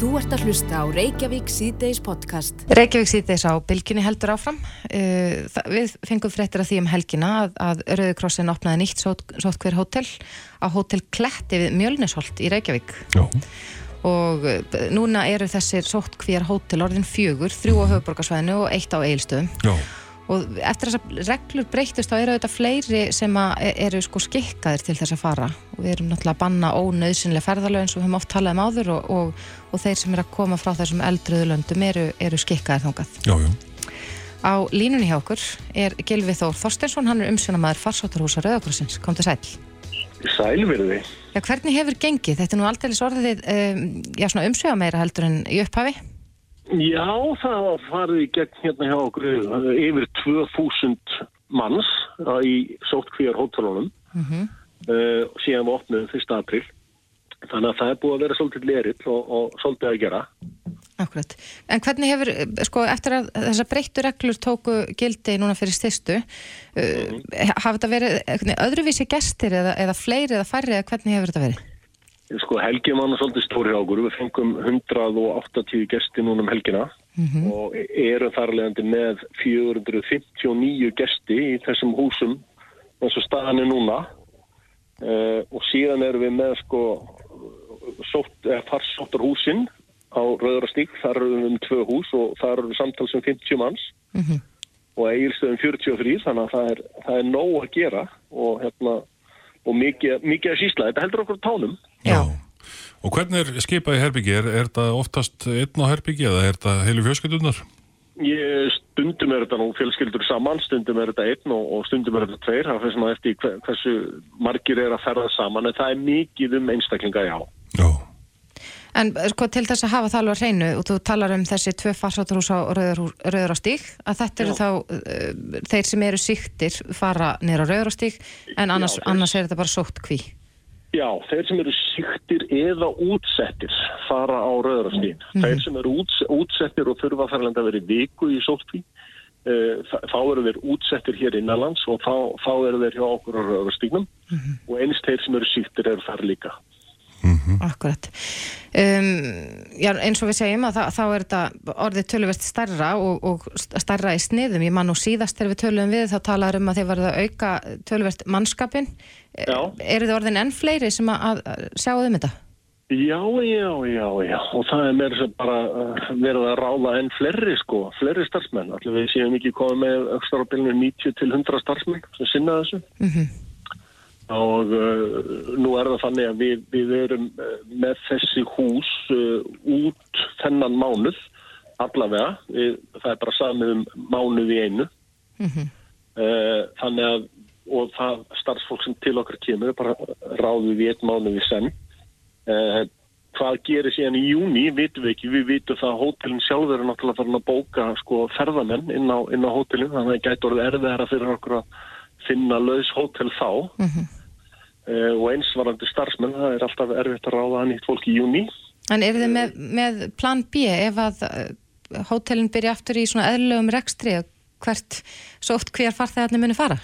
Þú ert að hlusta á Reykjavík síðdeis podcast. Reykjavík síðdeis á bylginni heldur áfram. Uh, við fengum fréttir að því um helgina að, að Rauðikrossin opnaði nýtt sót, sót hver hótel á hótel Kletti við Mjölnisholt í Reykjavík. Já. Og uh, núna eru þessir sót hver hótel orðin fjögur, þrjú á höfuborgarsvæðinu og eitt á eilstöðum. Já. Og eftir þess að reglur breytist þá eru þetta fleiri sem að e- eru sko skikkaðir til þess að fara. Og við erum náttúrulega að banna ónauðsynlega ferðalög eins og við höfum oft talað um áður og, og, og þeir sem eru að koma frá þessum eldröðu löndum eru, eru skikkaðir þangað. Já, já. Á línunni hjá okkur er Gilvi Þór Þorsteinsson, hann er umsjónamaður farsáttarhúsa Rauðakrossins. Kom til sæl. Sælverði. Já, hvernig hefur gengið? Þetta er nú aldrei orðið um, svona umsöga meira heldur en í upphafi. Já, það var farið í gegn hérna hjá okkur uh, yfir 2000 manns uh, í sóttkvíjar hótelunum Mm uh, síðan við opnum 1. april. Þannig að það er búið að vera svolítið lerill og, og svolítið að gera. Akkurat. En hvernig hefur, eh, sko, eftir að þessar breyttu reglur tóku gildi núna fyrir styrstu, uh, hafa þetta verið öðruvísi gestir eða, eða fleiri eða færri eða hvernig hefur þetta verið? Sko helgin var nú svolítið stóri á okkur. Við fengum 180 gesti núna um helgina og erum þar leðandi með 459 gesti í þessum húsum eins og staðan er núna uh, og síðan erum við með sko farsóttar húsin á Rauðrastík, þar erum við um tvö hús og þar erum við samtals um 50 manns Mhm. og eigilstöðum 43 þannig að það er, það er nóg að gera og hérna og mikið, mikið að sísla, þetta heldur okkur tánum Já. Og hvernig er skipað í herbyggi? Er, er þetta oftast einn á herbyggi eða er þetta heilu fjölskyldunar? Ég, stundum er þetta nú fjölskyldur saman, stundum er þetta einn og, og stundum er þetta tveir, það fyrir svona eftir hver, hversu margir er að ferða saman, en það er mikið um einstaklinga, já. Já. En sko til þess að hafa það alveg á hreinu og þú talar um þessi tvö farsáttarhús á Rauður, Rauður á stík að þetta eru Já. þá uh, þeir sem eru síktir fara nýra á Rauður á stík en annars, þeir- annars er þetta bara sótt kví. Já, þeir sem eru sýktir eða útsettir fara á rauðrastín. Þeir sem eru úts, útsettir og þurfa færlega að vera í viku í sóttkví, uh, þá eru þeir útsettir hér innanlands og þá, þá eru þeir hjá okkur á rauðrastíknum og eins þeir sem eru sýktir eru þar líka. Akkurat. Um, já, eins og við segjum að það, þá er þetta orðið töluvert stærra og, og stærra í sniðum. Ég man nú síðast þegar við tölum við þá talaður um að þið varðu að auka töluvert mannskapin. Já. Eru þið orðin enn fleiri sem að, að sjáu um þetta? Já, já, já, já, og það er meira sem bara uh, verið að ráða enn fleiri sko, fleiri starfsmenn. Allir við séum ekki komið með aukstar á bylunu 90 til 100 starfsmenn sem sinna þessu. Og uh, nú er það þannig að við, við erum uh, með þessi hús uh, út þennan mánuð, allavega. Við, það er bara samið um mánuð í einu. Uh, þannig að, og það starfsfólk sem til okkar kemur, bara ráðið við einn mánuð í senn. Uh, hvað gerir síðan í júni, vitum við ekki. Við vitum það að hótelin sjálfur er náttúrulega farin að bóka sko, ferðamenn inn á, inn á hótelin, þannig að það gæti orðið erfiðara fyrir okkur að finna laus hótel þá. Uh, og eins varandi starfsmenn, það er alltaf erfitt að ráða nýtt fólk í júni. En eru þið með, með plan B ef að uh, hótelin byrja aftur í svona eðlögum rekstri hvert svo oft hver farþegarnir muni fara?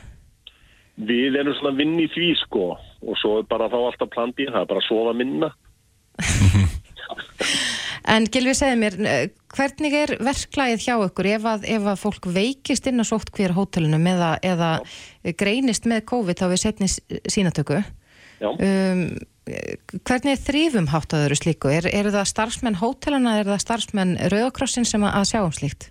Við erum svona að vinna í því sko og svo er bara þá alltaf plan B, það er bara að sofa minna. En Gilvi segði mér, uh, hvernig er verklagið hjá ykkur ef að, ef að fólk veikist inn á sótt hver hótelunum eða, eða greinist með COVID þá við setni sínatöku? Já. Um, hvernig er þrýfum hátt að öðru slíku? Er, er það starfsmenn hóteluna, er það starfsmenn Rauðakrossin sem að, sjá um slíkt?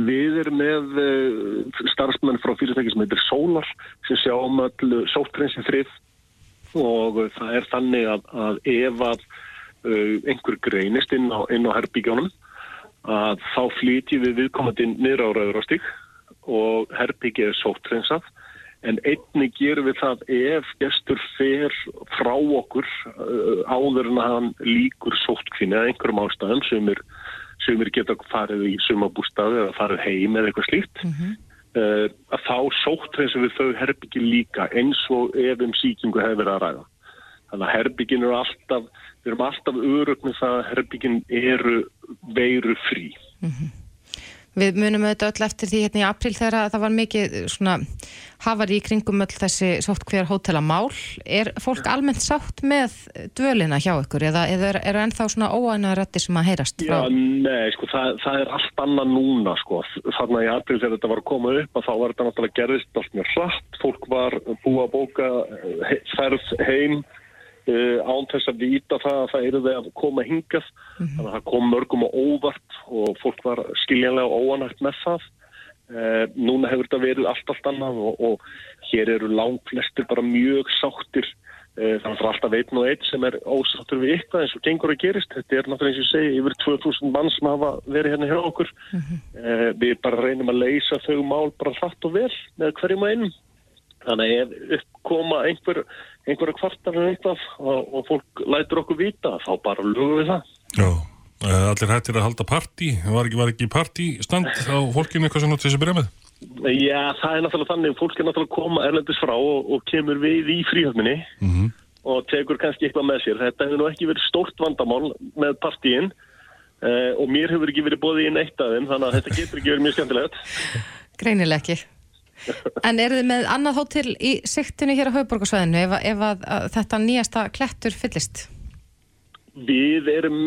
Við erum með uh, starfsmenn frá fyrirtæki sem heitir Solar sem sjá um öll sóttgrensin þrif og uh, það er þannig að, að ef að einhver greinist inn á, á herbyggjónum að þá flytjum við viðkomandi niður á rauðrástík og herbyggið er sóttrensað en einni gerum við það ef gestur fer frá okkur uh, áður en að hann líkur sóttkvinni eða einhverjum ástæðum sem er sumir geta farið í sumabústaði eða farið heim eða eitthvað slíkt uh, að þá sóttreysum við þau herbyggi líka eins og ef um síkingu hefur verið að ræða þannig að herbyggin eru alltaf við erum alltaf örug með það að herbyggin eru veiru frí Við munum auðvitað öll eftir því hérna í april þegar það var mikið svona hafar í kringum öll þessi sótt hver hótelamál. Er fólk almennt sátt með dvölina hjá ykkur eða, eða er, er ennþá svona óæna rætti sem að heyrast frá? Já, nei, sko, það, það er allt annað núna, sko. Þannig að í april þegar þetta var að koma upp að þá var þetta náttúrulega gerðist allt mjög hratt. Fólk var búið að bóka ferð heim Uh, án þess að vita það að það eru þeir að koma hingað. Mm -hmm. þannig að það kom mörgum og óvart og fólk var skiljanlega óanægt með það. Uh, núna hefur þetta verið allt allt annað og, og hér eru langt flestir bara mjög sáttir. Uh, þannig að það er alltaf einn og einn sem er ósáttur við eitthvað eins og gengur að gerist. Þetta er náttúrulega eins og ég segi yfir 2000 mann sem hafa verið hérna hjá okkur. Mm -hmm. við bara reynum að leysa þau mál bara hratt og vel með hverjum og einum þannig að ef uppkoma einhver einhverja kvartar eða eitthvað og, og fólk lætur okkur vita þá bara lögum við það Já, eh, allir hættir að halda partí var ekki, ekki partístand á fólkinu eitthvað sem notur þessi bremið? Já, það er náttúrulega þannig fólk er náttúrulega að koma erlendis frá og, og kemur við í fríhöfminni mm -hmm. og tekur kannski eitthvað með sér þetta hefur nú ekki verið stórt vandamál með partíin uh, og mér hefur ekki verið bóðið í neitt af þeim þannig að þetta getur ekki verið mjög skemmtilegt Greinileg ekki En eru þið með annað hótel í siktinu hér á höfuborgarsvæðinu ef, ef að, að þetta nýjasta klettur fyllist? Við erum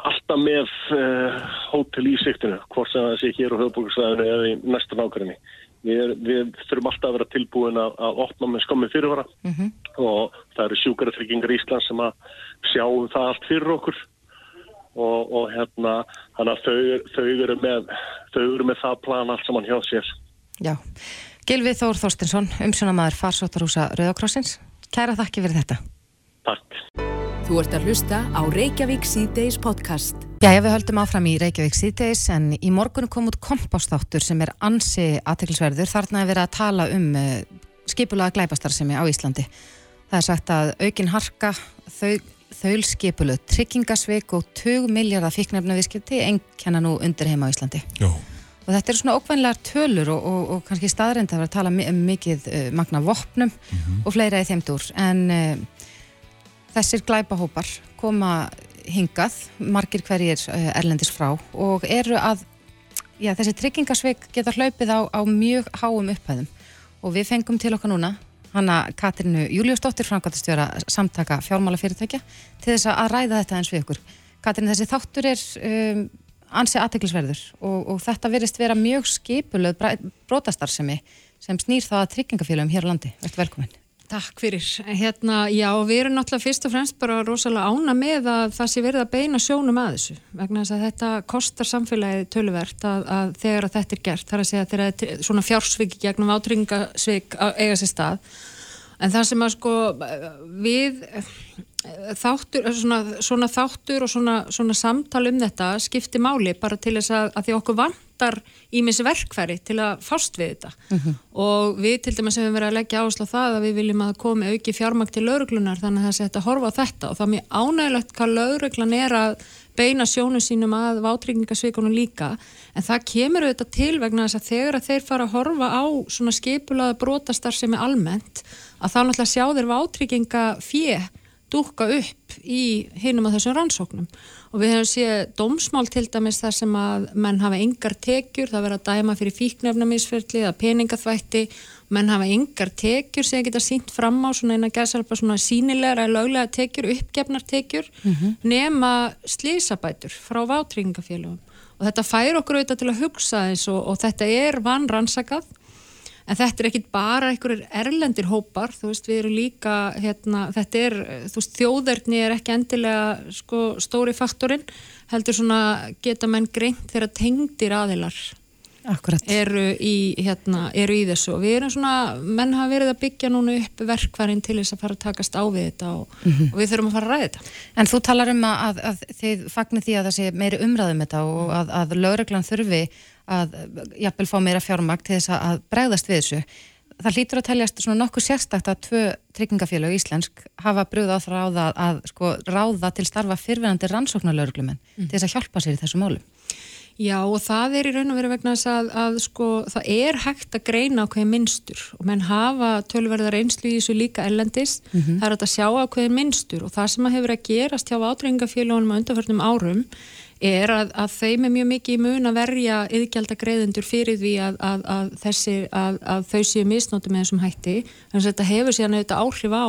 alltaf með uh, hótel í siktinu, hvort sem það sé hér á höfuborgarsvæðinu eða í næsta nákvæmni. Við, við þurfum alltaf að vera tilbúin að, að opna með skommi fyrirvara mm -hmm. og það eru sjúkaratryggingar í Ísland sem að sjáum það allt fyrir okkur og, og hérna, þannig að þau, þau, eru með, þau eru með það plan allt saman hjá sér. Já. Gilvið Þór Þorstinsson, umsjónamaður farsóttarúsa Rauðakrossins. Kæra þakki fyrir þetta. Takk. Þú ert að hlusta á Reykjavík C-Days podcast. Já, við höldum áfram í Reykjavík C-Days en í morgun kom út kompástáttur sem er ansi aðteglisverður. Þarna er verið að tala um uh, skipulaða glæpastarsemi á Íslandi. Það er sagt að aukin harka, þau, þaul skipuluð, tryggingasveik og 20 miljardar fikknefna viðskipti enkenna nú undir heima á Íslandi. Já og þetta eru svona ókvænlegar tölur og, og, og kannski staðrind að vera að tala um mikið uh, magna vopnum mm -hmm. og fleira í þeimdur en uh, þessir glæpahópar koma hingað margir hverjir uh, erlendis frá og eru að já, þessi tryggingasveik geta hlaupið á, á mjög háum upphæðum. Og við fengum til okkar núna hanna Katrinu Júliusdóttir framkvæmstjóra samtaka fjármálafyrirtækja til þess að ræða þetta eins við ykkur. Katrin þessi þáttur er um, ansi aðteglisverður og, og þetta verist vera mjög skipulöð brotastarsemi sem snýr það að tryggingafélagum hér á landi. Veltu velkominn. Takk fyrir. Hérna, já, við erum náttúrulega fyrst og fremst bara rosalega ána með að það sé verið að beina sjónum að þessu vegna þess að þetta kostar samfélagið töluvert að, að þegar að þetta er gert, þar að segja að þeirra svona fjársviki gegnum átryggingasvik eiga sér stað en það sem að sko við þáttur, svona, svona þáttur og svona, svona samtal um þetta skipti máli bara til þess að, að því okkur vantar ímis verkfæri til að fást við þetta uh mhm. -huh. og við til dæmis hefum verið að leggja áherslu á það að við viljum að komi auki fjármakt til lauruglunar þannig að það sé að horfa á þetta og það er mjög ánægilegt hvað lauruglan er að beina sjónu sínum að vátrygningasvíkunum líka en það kemur auðvitað til vegna þess að þegar að þeir fara að horfa á svona skipulaða brotastar sem er almennt að þá náttúrulega sjá þeir vátrygninga fjö dúka upp í hinum að þessum rannsóknum. Og við hefum séð dómsmál til dæmis þar sem að menn hafa yngar tekjur, það verður að dæma fyrir fíknefnamisferðli eða peningaþvætti. Menn hafa yngar tekjur sem geta sínt fram á svona eina gæðsalpa svona sínilegra eða löglega tekjur, uppgefnar tekjur mm -hmm. nema slísabætur frá vátringafélagum og þetta fær okkur auðvitað til að hugsa eins og, og þetta er vann rannsakað en þetta er ekkit bara einhverjir erlendir hópar, þú veist, við erum líka hérna, þetta er, þú veist, þjóðverðni er ekki endilega sko, stóri faktorinn, heldur svona geta menn greint þegar tengdir aðilar Akkurat. eru í, hérna, eru í þessu og við erum svona, menn hafa verið að byggja núna upp verkvarinn til þess að fara að takast á við þetta og, mm -hmm. og við þurfum að fara að ræða þetta. En þú talar um að, að þið fagnir því að það sé meiri umræðum þetta og að, að lögreglan þurfi að jafnvel fá meira fjármakt til þess að bregðast við þessu. Það hlýtur að teljast svona nokkuð sérstakt að tvö tryggingafélag íslensk hafa brúð á það ráða að sko ráða til starfa fyrfinandi rannsóknarlauruglumenn mm. til þess að hjálpa sér í þessu málum. Já og það er í raun og verið vegna þess að, að sko, það er hægt að greina á hverju minnstur og menn hafa tölverðar einslu í þessu líka ellendis mm -hmm. það er að sjá á hverju minnstur og það sem að hefur að gerast hjá átringafélagunum á undarförnum árum er að, að þeim er mjög mikið í mun að verja yðgjaldagreðendur fyrir því að, að, að, þessi, að þau séu misnóti með þessum hætti. Þannig að þetta hefur síðan auðvitað áhrif á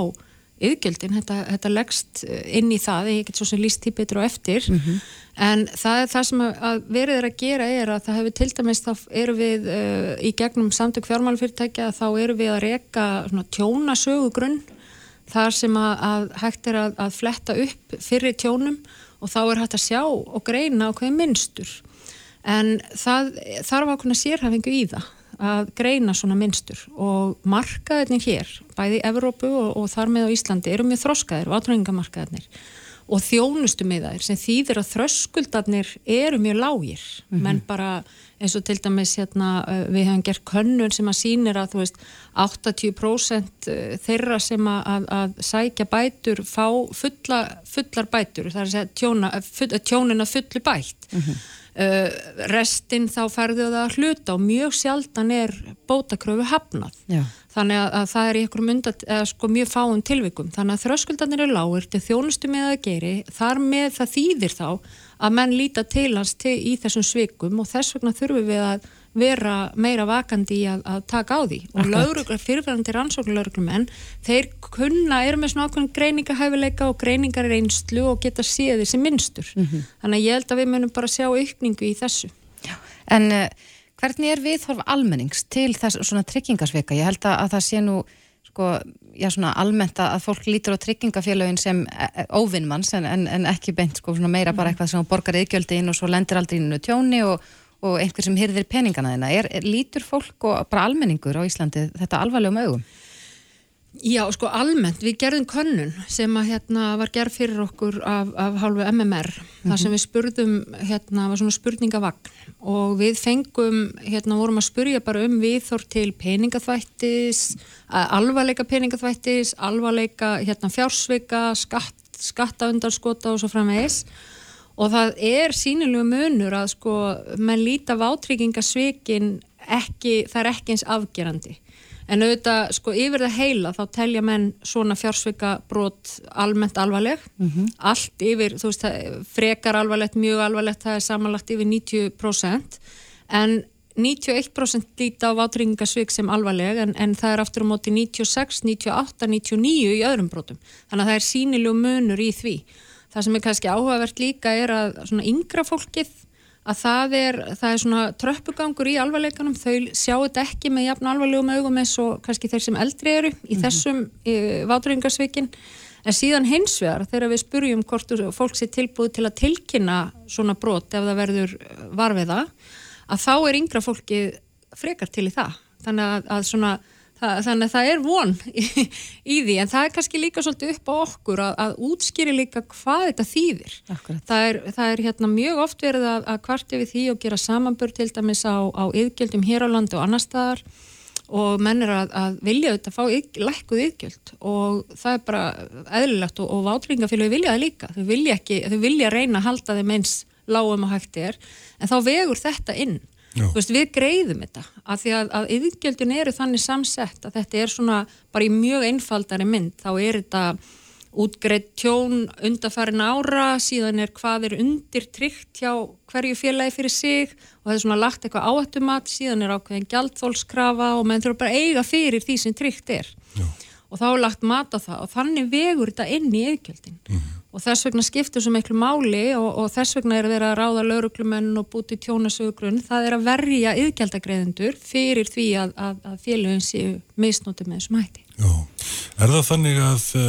yðgjöldin, þetta, þetta leggst inn í það, ég get svo sem líst því betur og eftir. Mm -hmm. en það er það sem að verið er að gera er að það hefur til dæmis, þá eru við uh, í gegnum samtök fjármálfyrirtækja þá eru við að reyka tjónasögugrunn þar sem að, að hægt er að, að fletta upp fyrir tjónum og þá er hægt að sjá og greina á hverju minnstur en það þarf ákveðna sérhafingu í það að greina svona minnstur og markaðinir hér, bæði í Evrópu og, og þar með á Íslandi eru mjög þroskaðir og átræningamarkaðinir og þjónustu með þær sem þýðir að þröskuldarnir eru mjög lágir. Mm -hmm. menn bara eins og til dæmis hérna við hefum gert könnun sem að sínir að veist 80% þeirra sem að, að sækja bætur fá fulla, fullar bætur það er að segja tjóna, full, tjónin að fullu bætt mm -hmm. Uh, restinn þá færðu það að hluta og mjög sjaldan er bótakröfu hafnað Já. þannig að, að það er í einhverjum undat, eða sko mjög fáum tilvikum þannig að þröskuldanir eru lágur til þjónustu með að geri þar með það þýðir þá að menn líta til hans til, í þessum svikum og þess vegna þurfum við að vera meira vakandi í að, að taka á því og fyrirverðandi rannsóknlauruglumenn þeir kunna, eru með svona ákveðin greiningahæfileika og greiningar einslu og geta séð þessi minnstur mm -hmm. þannig að ég held að við munum bara sjá aukningu í þessu Já. En uh, hvernig er viðhorf almennings til þess svona tryggingasveika? Ég held að, að það sé nú sko, já svona almennt að fólk lítur á tryggingafélagin sem e, e, óvinnmanns en, en, en ekki beint sko svona meira bara mhm. eitthvað sem borgar yðgjöldi inn og svo lendir aldrei inn í tjóni og og einhver sem hyrðir peningana þeina. Er, er lítur fólk og bara almenningur á Íslandi þetta alvarlegum augum? Já, sko almennt, við gerðum könnun sem að hérna var gerð fyrir okkur af, af hálfu MMR, mm -hmm. þar sem við spurðum, hérna var svona spurningavagn og við fengum, hérna vorum að spurja bara um viðþór til peningaþvættis, alvarleika peningaþvættis, alvarleika hérna fjársveika, skatt, skattaundarskota og svo framvegis og það er sínilegu munur að sko menn líta vátryggingasvikin ekki, það er ekki eins afgerandi. En auðvitað sko yfir það heila þá telja menn svona fjársvika brot almennt alvarleg. Mm -hmm. allt yfir, þú veist, frekar alvarlegt, mjög alvarlegt, það er samanlagt yfir 90% en 91% líta á vátryggingasvik sem alvarleg en, en það er aftur á móti 96, 98, 99 í öðrum brotum. Þannig að það er sínilegu munur í því það sem er kannski áhugavert líka er að svona yngra fólkið að það er, það er svona tröppugangur í alvarleikanum, þau sjá þetta ekki með jafn alvarlegum augum eins og kannski þeir sem eldri eru í mm -hmm. þessum vátrúingarsvikin, en síðan hins vegar þegar við spurjum hvort fólk sé tilbúið til að tilkynna svona brot ef það verður varfiða að þá er yngra fólkið frekar til í það, þannig að, að svona Það, þannig að það er von í, í því en það er kannski líka svolítið upp á okkur að, að útskýri líka hvað þetta þýðir. Það er, það er hérna mjög oft verið að, að kvarti við því og gera samanbörd til dæmis á, á yðgjöldum hér á landi og annar staðar og menn er að, að vilja þetta fá yð, lækkuð yðgjöld og það er bara eðlilegt og, og vátringafélagi vilja það líka. Þau vilja, ekki, þau vilja reyna að halda þeim eins lágum og hægt er en þá vegur þetta inn Veist, við greiðum þetta af því að, að yðgjöldin eru þannig samsett að þetta er svona bara í mjög einfaldari mynd. Þá er þetta útgreitt tjón undarfærin ára síðan er hvað er undir tryggt hjá hverju félagi fyrir sig og það er svona lagt eitthvað áhættumat síðan er ákveðin gjaldfólkskrafa og menn þurfa bara eiga fyrir því sem tryggt er. Já. og þá er lagt mat á það og þannig vegur þetta inn í yðgjöldin mm -hmm og þess vegna skiptur svo miklu máli og, og þess vegna er þeirra að ráða lauruglumenn og búti tjónasögrun, það er að verja yðgjaldagreðendur fyrir því að, að, að félagin séu misnótið með þessum hætti. Já, er það þannig að uh,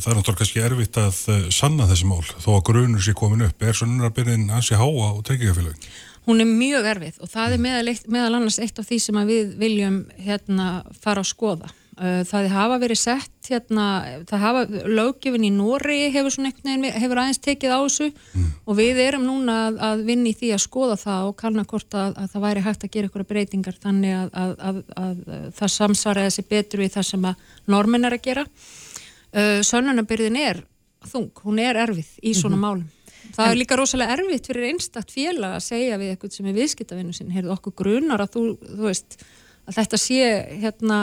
það er náttúrulega kannski erfitt að uh, sanna þessi mál þó að grunur sé komin upp, er svona byrjun ansi háa á tryggingafélagin? Hún er mjög erfið og það er meðal, meðal annars eitt af því sem við viljum hérna fara að skoða það hafa verið sett hérna, það hafa löggefin í Nóri hefur svona einhvern veginn, hefur aðeins tekið á þessu mm. og við erum núna að, að vinni í því að skoða það og kannan hvort að, að það væri hægt að gera ykkur breytingar þannig að, að það samsvaraði þessi betur við það sem að normin er að gera uh, Sönnunabyrðin er þung, hún er erfið í svona mm -hmm. málum það er líka rosalega erfitt fyrir einstakt félag að segja við eitthvað sem er viðskiptavinnu sin, heyrðu okkur grunar að þú, þú veist að þetta sé hérna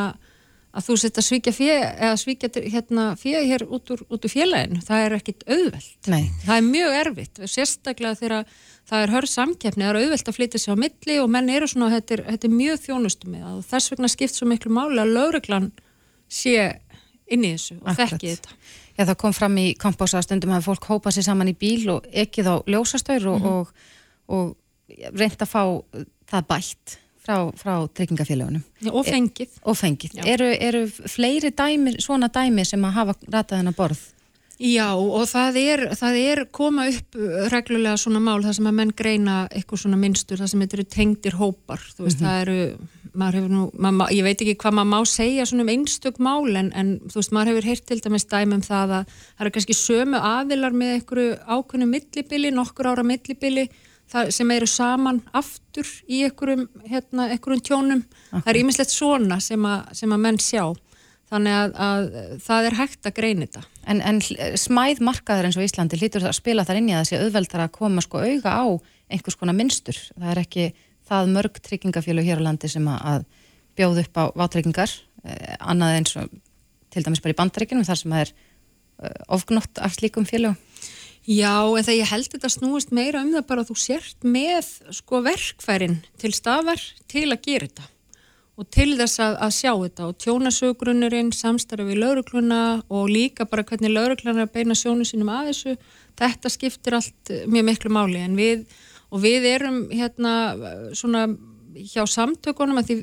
að þú setja svíkja fjö eða svíkja hérna, fjö hér út úr, út úr fjöleginu, það er ekkit auðvelt Nei. það er mjög erfitt sérstaklega þegar það er hörð samkeppni það er auðvelt að flytja sig á milli og menn eru svona, þetta er, þetta er mjög þjónustum með og þess vegna skipt svo miklu máli að lauruglan sé inn í þessu og Akkurat. þekki þetta Já, það kom fram í kampása stundum að fólk hópa sér saman í bíl og ekkið á ljósastöður og, og, og reynd að fá það bætt frá, frá tryggingafélagunum og fengið. og fengið. Eru, eru fleiri dæmi, svona dæmi sem að hafa ratað hennar borð? Já og það er, það er koma upp reglulega svona mál þar sem að menn greina eitthvað svona minnstur þar sem þetta eru tengdir hópar. Þú veist það eru, maður hefur nú maður, ég veit ekki hvað maður má segja svona um einstök mál en, en þú veist maður hefur heyrt til dæmis dæmum það að það eru kannski sömu aðilar með einhverju ákveðnu millibili, nokkur ára millibili það, sem eru saman aftur í einhverjum, hérna, einhverjum tjónum það er ímislegt svona sem að, sem að menn sjá þannig að, að það er hægt að greina þetta En, en hl- smæð markaður eins og Íslandi hlýtur það að spila þar inn í að það sé auðveldar að koma sko auga á einhvers konar minnstur. Það er ekki það mörg tryggingafélug hér á landi sem að, bjóð upp á vátryggingar, eh, annað eins og til dæmis bara í bandaríkinum þar sem það er eh, ofgnótt af slíkum félugum. Já, en það ég held þetta snúist meira um það bara að þú sért með sko verkfærin til stafar til að gera þetta. Og til þess að, að sjá þetta og tjónasögrunnurinn, samstarfi við laurugluna og líka bara hvernig laurugluna er að beina sjónu sínum að þessu. Þetta skiptir allt mjög miklu máli. En við, og við erum hérna svona hjá samtökunum að því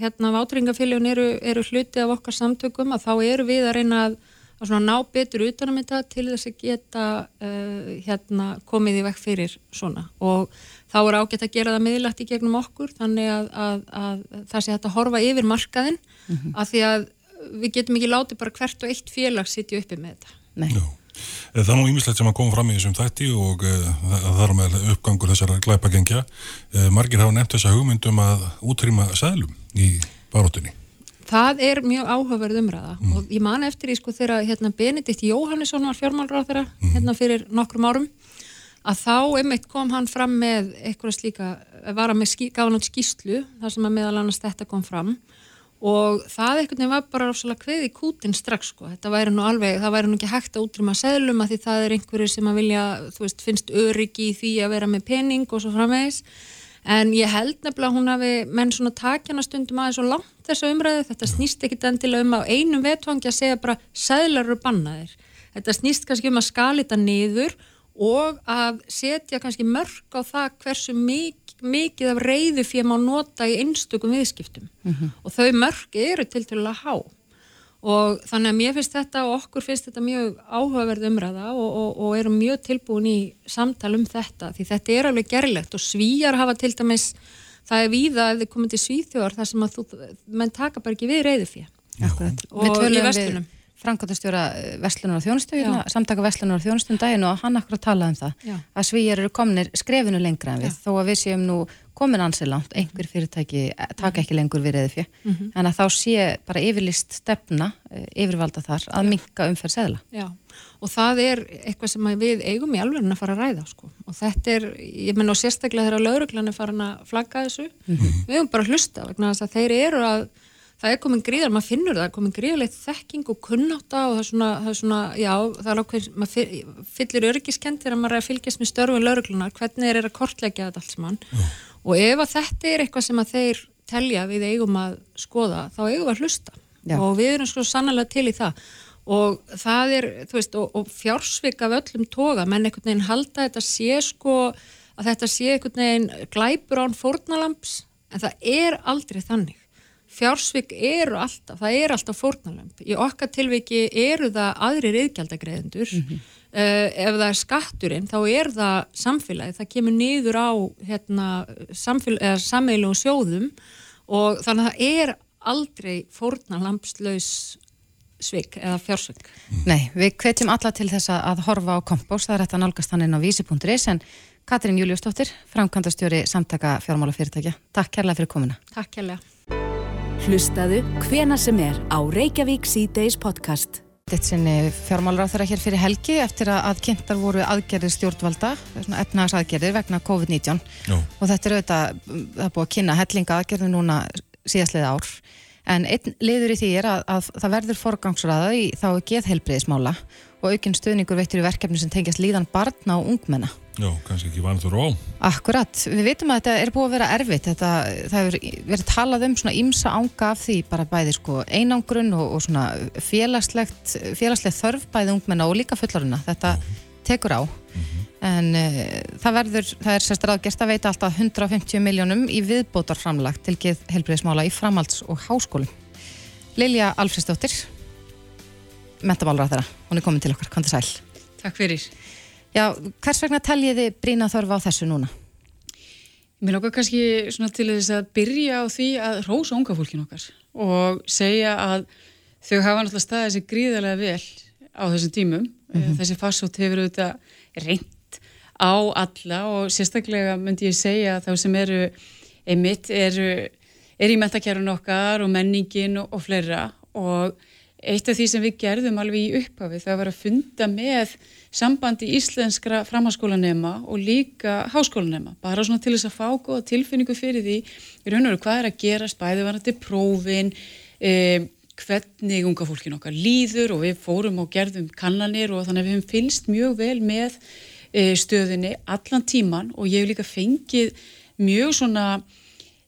hérna vátringafélagun eru, eru hluti af okkar samtökum að þá eru við að reyna að að svona ná betur utanum þetta til þess að geta uh, hérna komið í vekk fyrir svona og þá er ágætt að gera það miðlægt í gegnum okkur þannig að, að, að það sé hægt að horfa yfir markaðin af því að við getum ekki látið bara hvert og eitt félag sitja uppi með þetta. Nei. Já. Eh, Það er nú ýmislegt sem að koma fram í þessum þætti og uh, það er með uppgangur þessara glæpagengja. Uh, margir hafa nefnt þessa hugmyndum að útrýma sæðlum í baróttunni. Það er mjög áhugaverð umræða og ég man eftir í sko þegar hérna, Benedikt Jóhannesson var fjármálráð þeirra hérna fyrir nokkrum árum að þá einmitt kom hann fram með eitthvað slíka, var hann með hann út skýslu þar sem að meðal annars þetta kom fram og það einhvern veginn var bara rosalega kveð í kútin strax sko, þetta væri nú alveg, það væri nú ekki hægt að útrýma seðlum að því það er einhverjir sem að vilja, þú veist, finnst öryggi í því að vera með pening og svo framvegis en ég held nefnilega að hún hafi menn svona takjana stundum aðeins og langt þessa umræðu, þetta snýst ekki endilega um á einum vetvangi að segja bara seðlar eru bannaðir, þetta snýst kannski um að skala þetta niður og að setja kannski mörg á það hversu mik mikið af reyðu fyrir má nota í einstökum viðskiptum. Og þau mörg eru til til að há og þannig að mér finnst þetta og okkur finnst þetta mjög áhugaverð umræða og, og, og erum mjög tilbúin í samtal um þetta því þetta er alveg gerlegt og svíjar hafa til dæmis það er víða ef þið komið til svíþjóðar þar sem að þú, menn taka bara ekki við reyðu fyrir. Og í við Frankóttastjóra Vestlunar og Þjónustu, Já. samtaka Vestlunar og Þjónustu um daginn og hann akkur talaði um það Já. að svíjar eru komnir skrefinu lengra en við Já. þó að við séum nú komin ansi langt, einhver fyrirtæki eh, taka ekki lengur við reyði fjö Mhm. en að þá sé bara yfirlist stefna eh, yfirvalda þar að minka umferð seðla. Já, og það er eitthvað sem að við eigum í alveg að fara að ræða sko. og þetta er, ég menn og sérstaklega þegar lauruglan er farin að flagga þessu við eigum bara að hlusta vegna þess að þeir eru að það er komin gríðar, maður finnur það, komin gríðarleitt þekking og kunnáta og það er svona, það er svona já, það er ákveð, maður fyll- fyllir öryggiskend þegar maður er að fylgjast með störfum lauruglunar, hvernig þeir eru að kortleggja þetta allt saman og ef að þetta er eitthvað sem að þeir telja við eigum að skoða, þá eigum við að hlusta Já. og við erum sko sannlega til í það og það er, þú veist, og, og fjársvik af öllum toga, menn einhvern veginn halda þetta sé sko, að þetta sé einhvern veginn glæpur án fórnalamps, en það er aldrei þannig. Fjársvik eru alltaf, það er alltaf fórnalamp. Í okkar tilviki eru það aðrir yðgjaldagreðendur. ef það er skatturinn, þá er það samfélagi, það kemur niður á hérna, sammeilum sjóðum og þannig að það er aldrei fórnalampslaus svik eða fjársvik. Nei, við hvetjum alla til þess að- horfa á kompós, það er þetta nálgast hann inn á vísi.is en Katrín Júliusdóttir, framkvæmdastjóri samtaka fjármálafyrirtækja. Takk kærlega fyrir komuna. Takk hérlega. Hlustaðu hvena sem er á Reykjavík C-Days podcast. Þetta sinni fjármálar á þeirra hér fyrir helgi eftir að, að kynntar voru aðgerðir stjórnvalda, efnaðs aðgerðir vegna COVID-19 Já. og þetta er auðvitað, það er búið að kynna hellinga aðgerðir núna síðastlega ár En einn liður í því er að, að það verður forgangsraða í þá geðheilbreyðismála og aukinn stuðningur veittur í verkefni sem tengjast líðan barna og ungmenna. Já, kannski ekki vanþur á. Akkurat, við vitum að þetta er búið að vera erfitt, þetta, það hefur verið talað um svona ímsa ánga af því bara bæði sko einangrun og, og svona félagslegt, félagslegt þörf bæði ungmenna og líka fullaruna, þetta tekur á. En uh, það verður, það er sérstaklega aðgerst að veita alltaf 150 miljónum í viðbótarframlag til geð helbriðismála í framhalds- og háskólum. Lilja Alfredsdóttir, mentamálur að þeirra, hún er komin til okkar, kom til sæl. Takk fyrir. Já, hvers vegna teljiði brína þörfa á þessu núna? Mér lókar kannski til þess að byrja á því að rósa unga fólkin okkar og segja að þau hafa náttúrulega staðið sér gríðarlega vel á þessum tímum. Mm -hmm. Þessi farsótt hefur auðvitað reynd á alla og sérstaklega myndi ég segja að þá sem eru einmitt eru, eru í mentakjærun okkar og menningin og, og fleira og eitt af því sem við gerðum alveg í upphafi það var að funda með sambandi íslenskra framháskólanema og líka háskólanema, bara svona til þess að fá góða tilfinningu fyrir því í raun og veru hvað er að gerast, bæði var þetta prófin, e, hvernig unga fólkin okkar líður og við fórum og gerðum kannanir og þannig að við hefum fylst mjög vel með e, stöðinni allan tíman og ég hef líka fengið mjög svona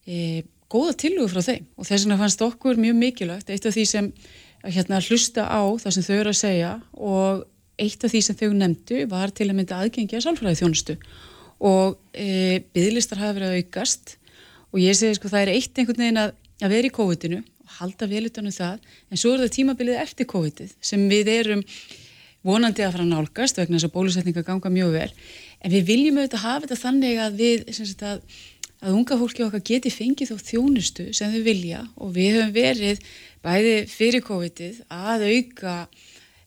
e, góða tilhuga frá þeim og þess vegna fannst okkur mjög mikilvægt, eitt af því sem hérna hlusta á það sem þau eru að segja og eitt af því sem þau nefndu var til að mynda aðgengja sálfræði þjónustu og e, bygglistar hafa verið að aukast og ég segi sko það er eitt einhvern veginn að, að vera í COVID-inu og halda vel utanum það en svo er það tímabilið eftir COVID-ið sem við erum vonandi að fara að nálgast vegna þess að bólusetninga ganga mjög vel. En við viljum auðvitað hafa þetta þannig að við sagt, að, að unga fólki okkar geti fengið þá þjónustu sem þau vilja og við höfum verið bæði fyrir COVID-ið að auka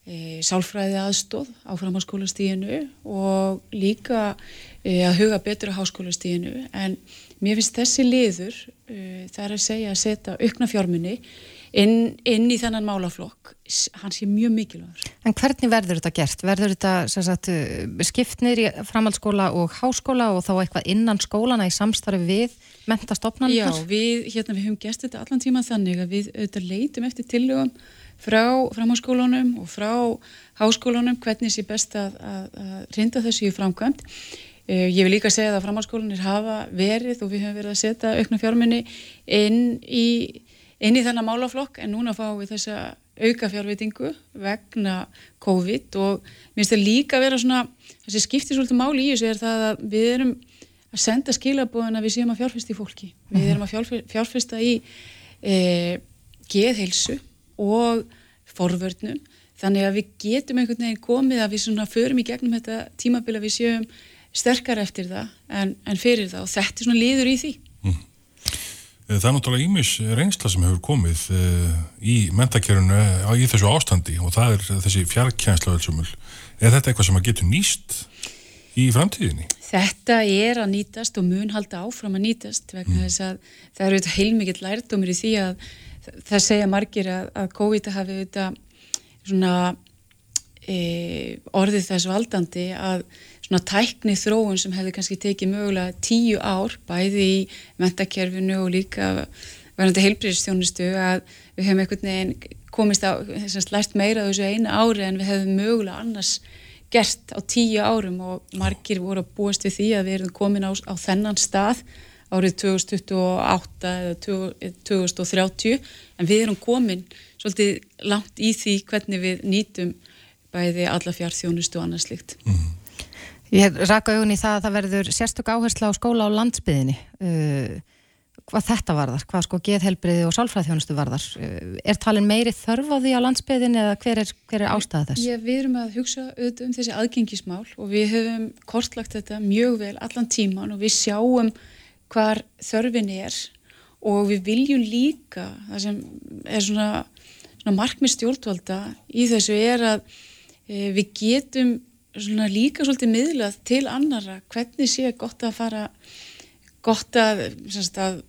e, sálfræði aðstóð á framháskólastíðinu og líka e, að huga betur á háskólastíðinu en mér finnst þessi liður e, það er að segja að setja aukna fjármunni inn, inn í þennan málaflokk hann sé mjög mikilvægur. En hvernig verður þetta gert? Verður þetta sagt, skipt niður í framhaldsskóla og háskóla og þá eitthvað innan skólana í samstarfi við mentastofnarnar? Já, við, hérna, við höfum gert þetta allan tíma þannig að við auðvitað leitum eftir tillögum frá framhaldsskólanum og frá háskólanum hvernig sé best að, að, að rinda þessu í framkvæmt. Ég vil líka segja að framhaldsskólanir hafa verið og við höfum verið að setja aukna fjármunni inn í inn í þennan málaflokk en núna fáum við þessa auka fjárvitingu vegna COVID og mér finnst það líka að vera svona þessi skiptir svolítið máli í þessu er það að við erum að senda skilabóðin að við séum að fjárfesta í fólki við mhm. erum að fjárfesta í e, geðheilsu og forvörnum þannig að við getum einhvern veginn komið að við svona förum í gegnum þetta tímabili að við séum sterkar eftir það en, en fyrir það og þetta er svona liður í því mm. Eh, það er náttúrulega ímis reynsla sem hefur komið uh, í mentakerfunu uh, í þessu ástandi og það er þessi fjarkjænslaöldsumul. Er þetta eitthvað sem að getur nýst í framtíðinni? Þetta er að nýtast og mun halda áfram að nýtast vegna mm. þess að það eru þetta heilmikið lærdómir í því að það segja margir að, að COVID hafi þetta svona e, orðið þess valdandi að svona tækni þróun sem hefði kannski tekið mögulega tíu ár bæði í mentakerfinu og líka verðandi heilbríðistjónustu að við hefum einhvern veginn komist á, þess að lært meira þessu einu ári en við hefum mögulega annars gert á tíu árum og margir voru að búast við því að við erum komin á, á þennan stað árið 2028 eða 2030 en við erum komin svolítið langt í því hvernig við nýtum bæði alla fjárþjónustu og annað slikt. Mm -hmm. Ég raka augun í það að það verður sérstök áhersla á skóla á landsbyðinni. Uh, hvað þetta varðar? Hvað sko geðhelbriði og sálfræðþjónustu varðar? Uh, er talin meiri þörf á því á landsbyðinni eða hver er, hver er ástæða þess? Já, við erum að hugsa um þessi aðgengismál og við höfum kortlagt þetta mjög vel allan tíman og við sjáum hvar þörfin er og við viljum líka, það sem er svona, svona markmið stjórnvalda í þessu er að e, við getum svona líka svolítið miðlað til annara hvernig sé gott að fara gott að, að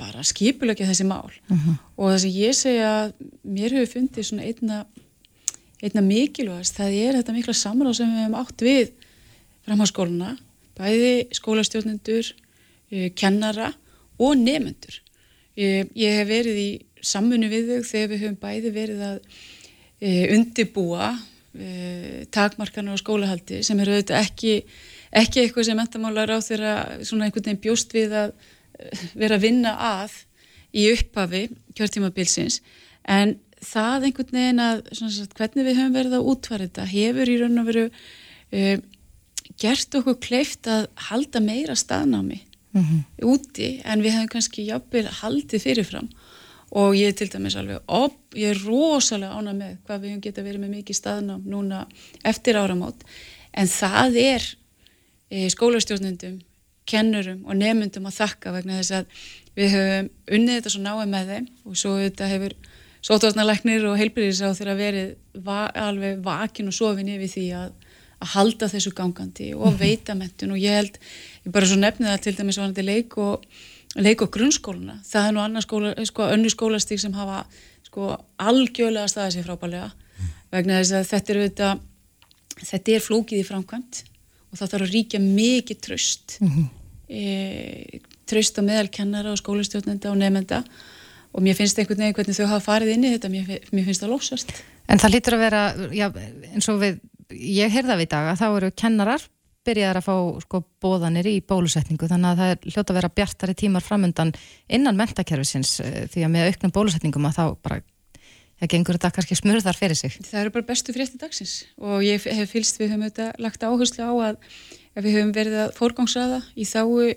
bara skipulegja þessi mál uh mhm. -huh. og þess að ég segja að mér hefur fundið svona einna einna mikilvægast, það er þetta mikla samráð sem við hefum átt við framháskóluna, bæði skólastjórnendur eh, kennara og nefendur Ég, ég hef verið í samfunni við þau þegar við höfum bæði verið að e, undibúa e, takmarkanar á skólahaldi sem eru auðvitað ekki, ekki eitthvað sem mentamálar á þeirra svona einhvern veginn bjóst við að e, vera að vinna að í upphafi kjörtímabilsins en það einhvern veginn að sagt, hvernig við höfum verið að útfara þetta hefur í raun og veru uh, gert okkur kleift að halda meira staðnámi mm -hmm. úti en við hefum kannski jafnvel haldið fyrirfram og ég er til dæmis alveg op, ég er rosalega ána með hvað við geta verið með mikið staðnám núna eftir áramót. En það er e, skólastjórnundum, kennurum og nefnundum að þakka vegna þess að við höfum unnið þetta svo náið með þeim. Og svo þetta hefur sótvarnarleiknir og heilbyrðisráð þeirra verið va alveg vakin og sofin yfir því að að halda þessu gangandi og mhm. veita mentun og ég held, ég bara svo nefnið það til dæmis vanandi leik og leik og grunnskóluna, það er nú annar skóla sko, önnu skólastík sem hafa sko algjörlega staðið sér frábælega mm. vegna þess að þetta er auðvitað, þetta er flókið í framkvæmt og það þarf að ríkja mikið tröst mm -hmm. e, tröst á meðalkennara og skólastjórnenda og nefnenda og mér finnst einhvern veginn hvernig þau hafa farið inn í þetta, mér, mér finnst það lósast En það lítur að vera, já, eins og við ég heyrða við í dag að þá eru kennarar byrjaðar að fá sko bóðanir í bólusetningu þannig að það er hljóta að vera bjartari tímar framöndan innan mentakerfisins eh, því að með auknum bólusetningum að þá bara það gengur þetta kannski smurðar fyrir sig. Það eru bara bestu frétti dagsins og ég hef fylst við höfum auðvitað lagt áherslu á að, við höfum verið að fórgangsraða í þáu e,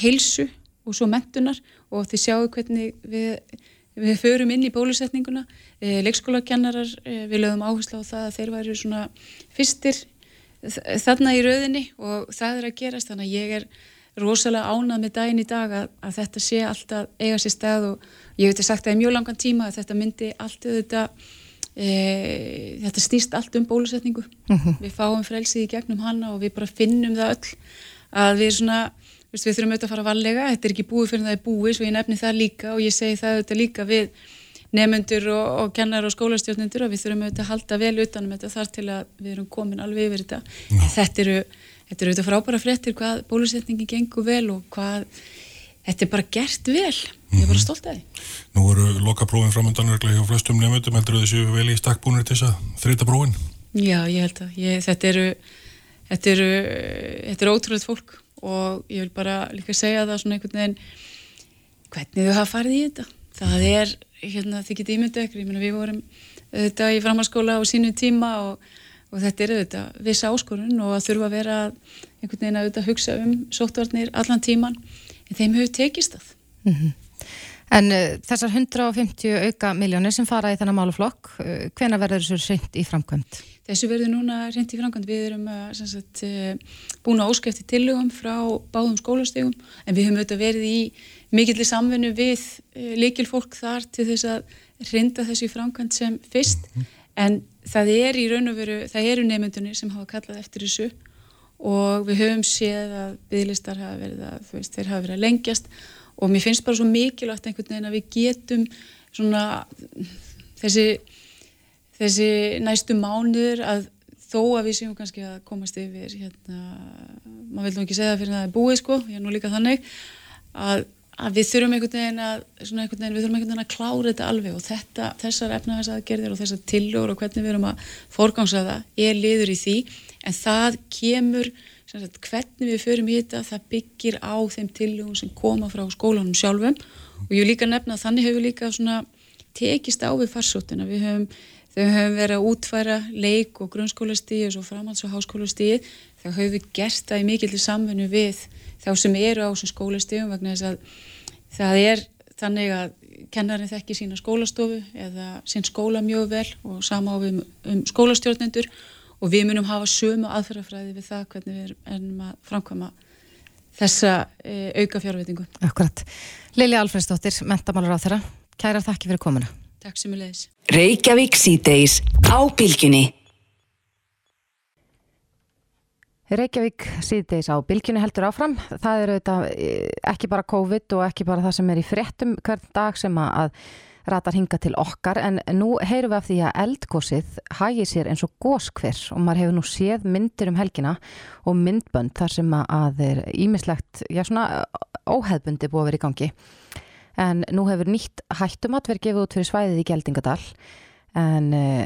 heilsu og svo mentunar og þið sjáu hvernig við við förum inn í bólusetninguna eh, leikskólakennarar, eh, við lögum áherslu á það að þeir væri svona fyrstir þarna í rauðinni og það er að gerast þannig að ég er rosalega ánað með daginn í dag að, að þetta sé alltaf eiga sér stað og ég að sagt það í mjög langan tíma að þetta myndi allt þetta e, þetta stýst allt um bólusetningu mhm. -huh. við fáum frelsið í gegnum hana og við bara finnum það öll að við svona við þurfum auðvitað að fara að vallega, þetta er ekki búið fyrir það er búið, svo ég nefni það líka og ég segi það auðvitað líka við nefnendur og, og kennar og skólastjórnendur og við þurfum auðvitað að halda vel utanum þetta þar til að við erum komin alveg yfir þetta. Þetta eru, þetta eru auðvitað frábæra fréttir hvað bólusetningi gengur vel og hvað þetta er bara gert vel, ég er bara mhm. stolt af því. Nú eru lokaprófin framöndanverklega hjá flestum nefndum, heldur þessu vel í stakkbúnir til þess að þrita prófin? Já, ég held að ég, þetta eru, þetta eru, þetta eru ótrúlega fólk og ég vil bara líka segja það svona einhvern veginn hvernig þau hafa farið í þetta það er, hérna, þið getið ímyndu ykkur ég meina við vorum auðvitað í framhalskóla á sínu tíma og, og þetta er auðvitað viss áskorun og að þurfa að vera einhvern veginn að auðvitað hugsa um sóttvarnir allan tíman en þeim hefur tekist það mm -hmm. En uh, þessar 150 auka miljónir sem fara í þennan máluflokk, uh, hvena verður þessu reynd í framkvæmt? Þessu verður núna reynd í framkvæmt. Við erum uh, búin að óskæfti tillögum frá báðum skólastegum en við höfum auðvitað verið í mikillir samfunnu við likil fólk þar til þess að reynda þessu í framkvæmt sem fyrst mm -hmm. en það er í raun og veru, það eru nefndunir sem hafa kallað eftir þessu og við höfum séð að bygglistar hafa verið að, veist, þeir hafa verið að lengjast og mér finnst bara svo mikilvægt einhvern veginn að við getum svona þessi, þessi næstu mánuður að þó að við séum kannski að komast yfir hérna, maður vil nú ekki segja það fyrir það að það er búið sko, ég er nú líka þannig að, að við þurfum einhvern veginn að svona einhvern veginn, við þurfum einhvern veginn að klára þetta alveg og þetta, þessar efnaðarsaðgerðir og þessar tillögur og hvernig við erum að forgangsa það er liður í því. En það kemur sagt, hvernig við förum í þetta það byggir á þeim tillögum sem koma frá skólanum sjálfum. Og ég vil líka nefna að þannig hefur líka tekist á við farsóttina. Við höfum, höfum verið að útfæra leik og grunnskólastíð og framhalds- og háskólastíð þá höfum við gert það í mikill samfunnu við þá sem eru á þessum skólastíðum vegna þess að það er þannig að kennarinn þekki sína skólastofu eða sín skóla mjög vel og sama á við um skólastjórnendur og við munum hafa sömu aðferðafræði við það hvernig við erum að framkvæma þessa e, auka fjárvitingu. Akkurat. Lili Alfredsdóttir, mentamálur á þeirra. Kæra þakki fyrir komuna. Takk sem við leiðis. Reykjavík síðdeis á bylginni heldur áfram. Það er auðvitað e, ekki bara COVID og ekki bara það sem er í fréttum hvern dag sem að ratar hinga til okkar en nú heyrum við af því að eldgósið hægir sér eins og góskver og maður hefur nú séð myndir um helgina og myndbönd þar sem að er ímislegt, já svona óheðbundi búið að vera í gangi en nú hefur nýtt hættumat verið gefið út fyrir svæðið í Geldingadal en uh,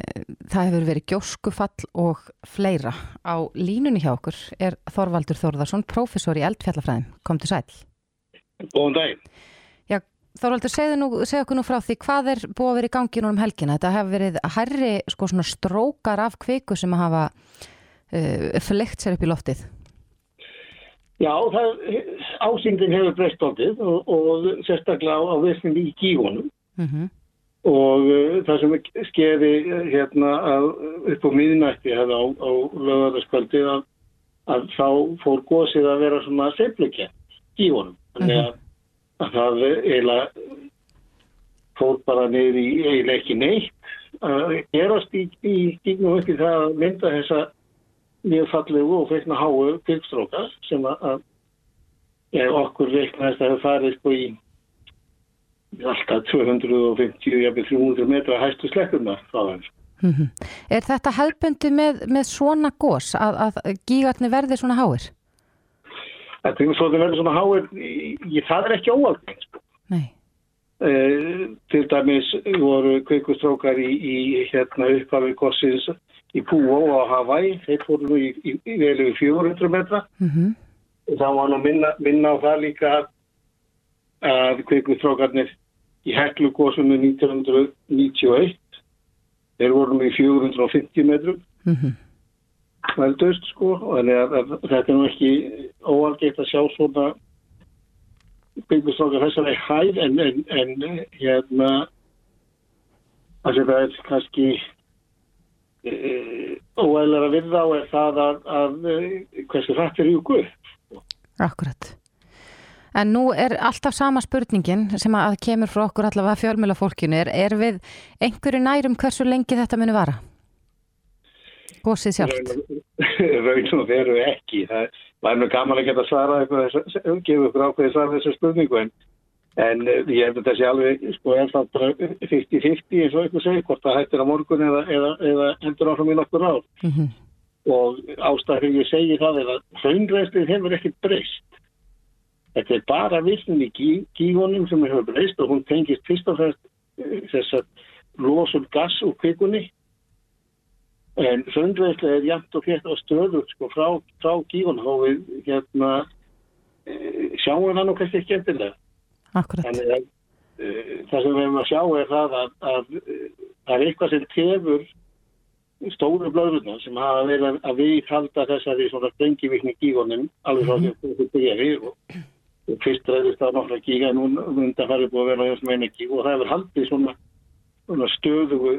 það hefur verið gjóskufall og fleira. Á línunni hjá okkur er Þorvaldur Þorðarsson, prófessor í eldfjallafræðin. Kom til sæl. Góðan dag. Já, Þorvaldur, segðu okkur nú frá því hvað er búið að vera í gangi núna um helgina. Þetta hefur verið herri sko, strókar af kviku sem hafa uh, fleikt sér upp í loftið. Já, ásýndin hefur breyst áttið og, og sérstaklega á, á vissnum í kífunum. Mm -hmm og uh, það sem skeri uh, hérna að, upp á miðnætti á, á lögðarskvöldi að, að þá fór gósið að vera svona seiflugkjent í honum. Þannig að, að það eiginlega fór bara neyri í eiginlega ekki neitt að gerast í, í upp í það að mynda þessa mjög fallegu og feikna háu kyrkstrókar sem að okkur reiknaðist að það farið sko í alltaf 250-300 metra hæstu slekkurna þaðan. Mm -hmm. Er þetta hefðbundi með, með svona gós að, að gígarni verði svona háir? Þetta er svona verði svona háir, ég, það er ekki óalgeng. Sko. Nei. Uh, til dæmis voru kveikustrókar í, í hérna upphafi gósins í Púó á Hawaii, þeir fóru nú í, í, í vel yfir 400 metra. Mm -hmm. Það var nú minna, minna á það líka að kveikustrókarnir í Heklugósunum 1991 þeir vorum í 450 metrum mm -hmm. veldust sko þannig að, að þetta er nú ekki óalgeitt að sjá svona byggjastrókar þessari hæð en, en, en hérna að þetta er kannski e, óæðilega að virða á er það að, að e, hversu hrætt er í guð Akkurat En nú er alltaf sama spurningin sem að kemur frá okkur allavega fjölmjöla fólkinu er, er við einhverju nærum hversu lengi þetta muni vara? Gósið sjálft? Raun og veru ekki. Það var mjög gaman að geta svara eitthvað, gefa ykkur ákveði svara þessu spurningu en, en eh, ég hef þetta sé alveg sko ennþá 50-50 eins og eitthvað segir hvort það hættir á morgun eða, eða, eða endur áfram í nokkur ár. Mm -hmm. Og ástæðið ég segi það er að hraunræstið hefur ekkert breyst Þetta er bara vissnin í kíkonum sem hefur breyst og hún tengist fyrst og fremst eh, þess að losum gass úr kvikunni en söndveðslega er jæmt og fjert á stöðu sko, frá, frá kíkonum og við hérna, sjáum það nú kannski ekki eftirlega. Akkurat. Þannig að e, það sem við hefum að sjá er það að, að, að það er eitthvað sem tefur stóru blöðurna sem hafa verið að við halda þessari svona sprengivikni kíkonum alveg frá því að þetta er við og fyrst ræðist það nokkra gíga nú undan farið búið að vera á þessum einu gíg og það hefur haldið svona, svona stöðugu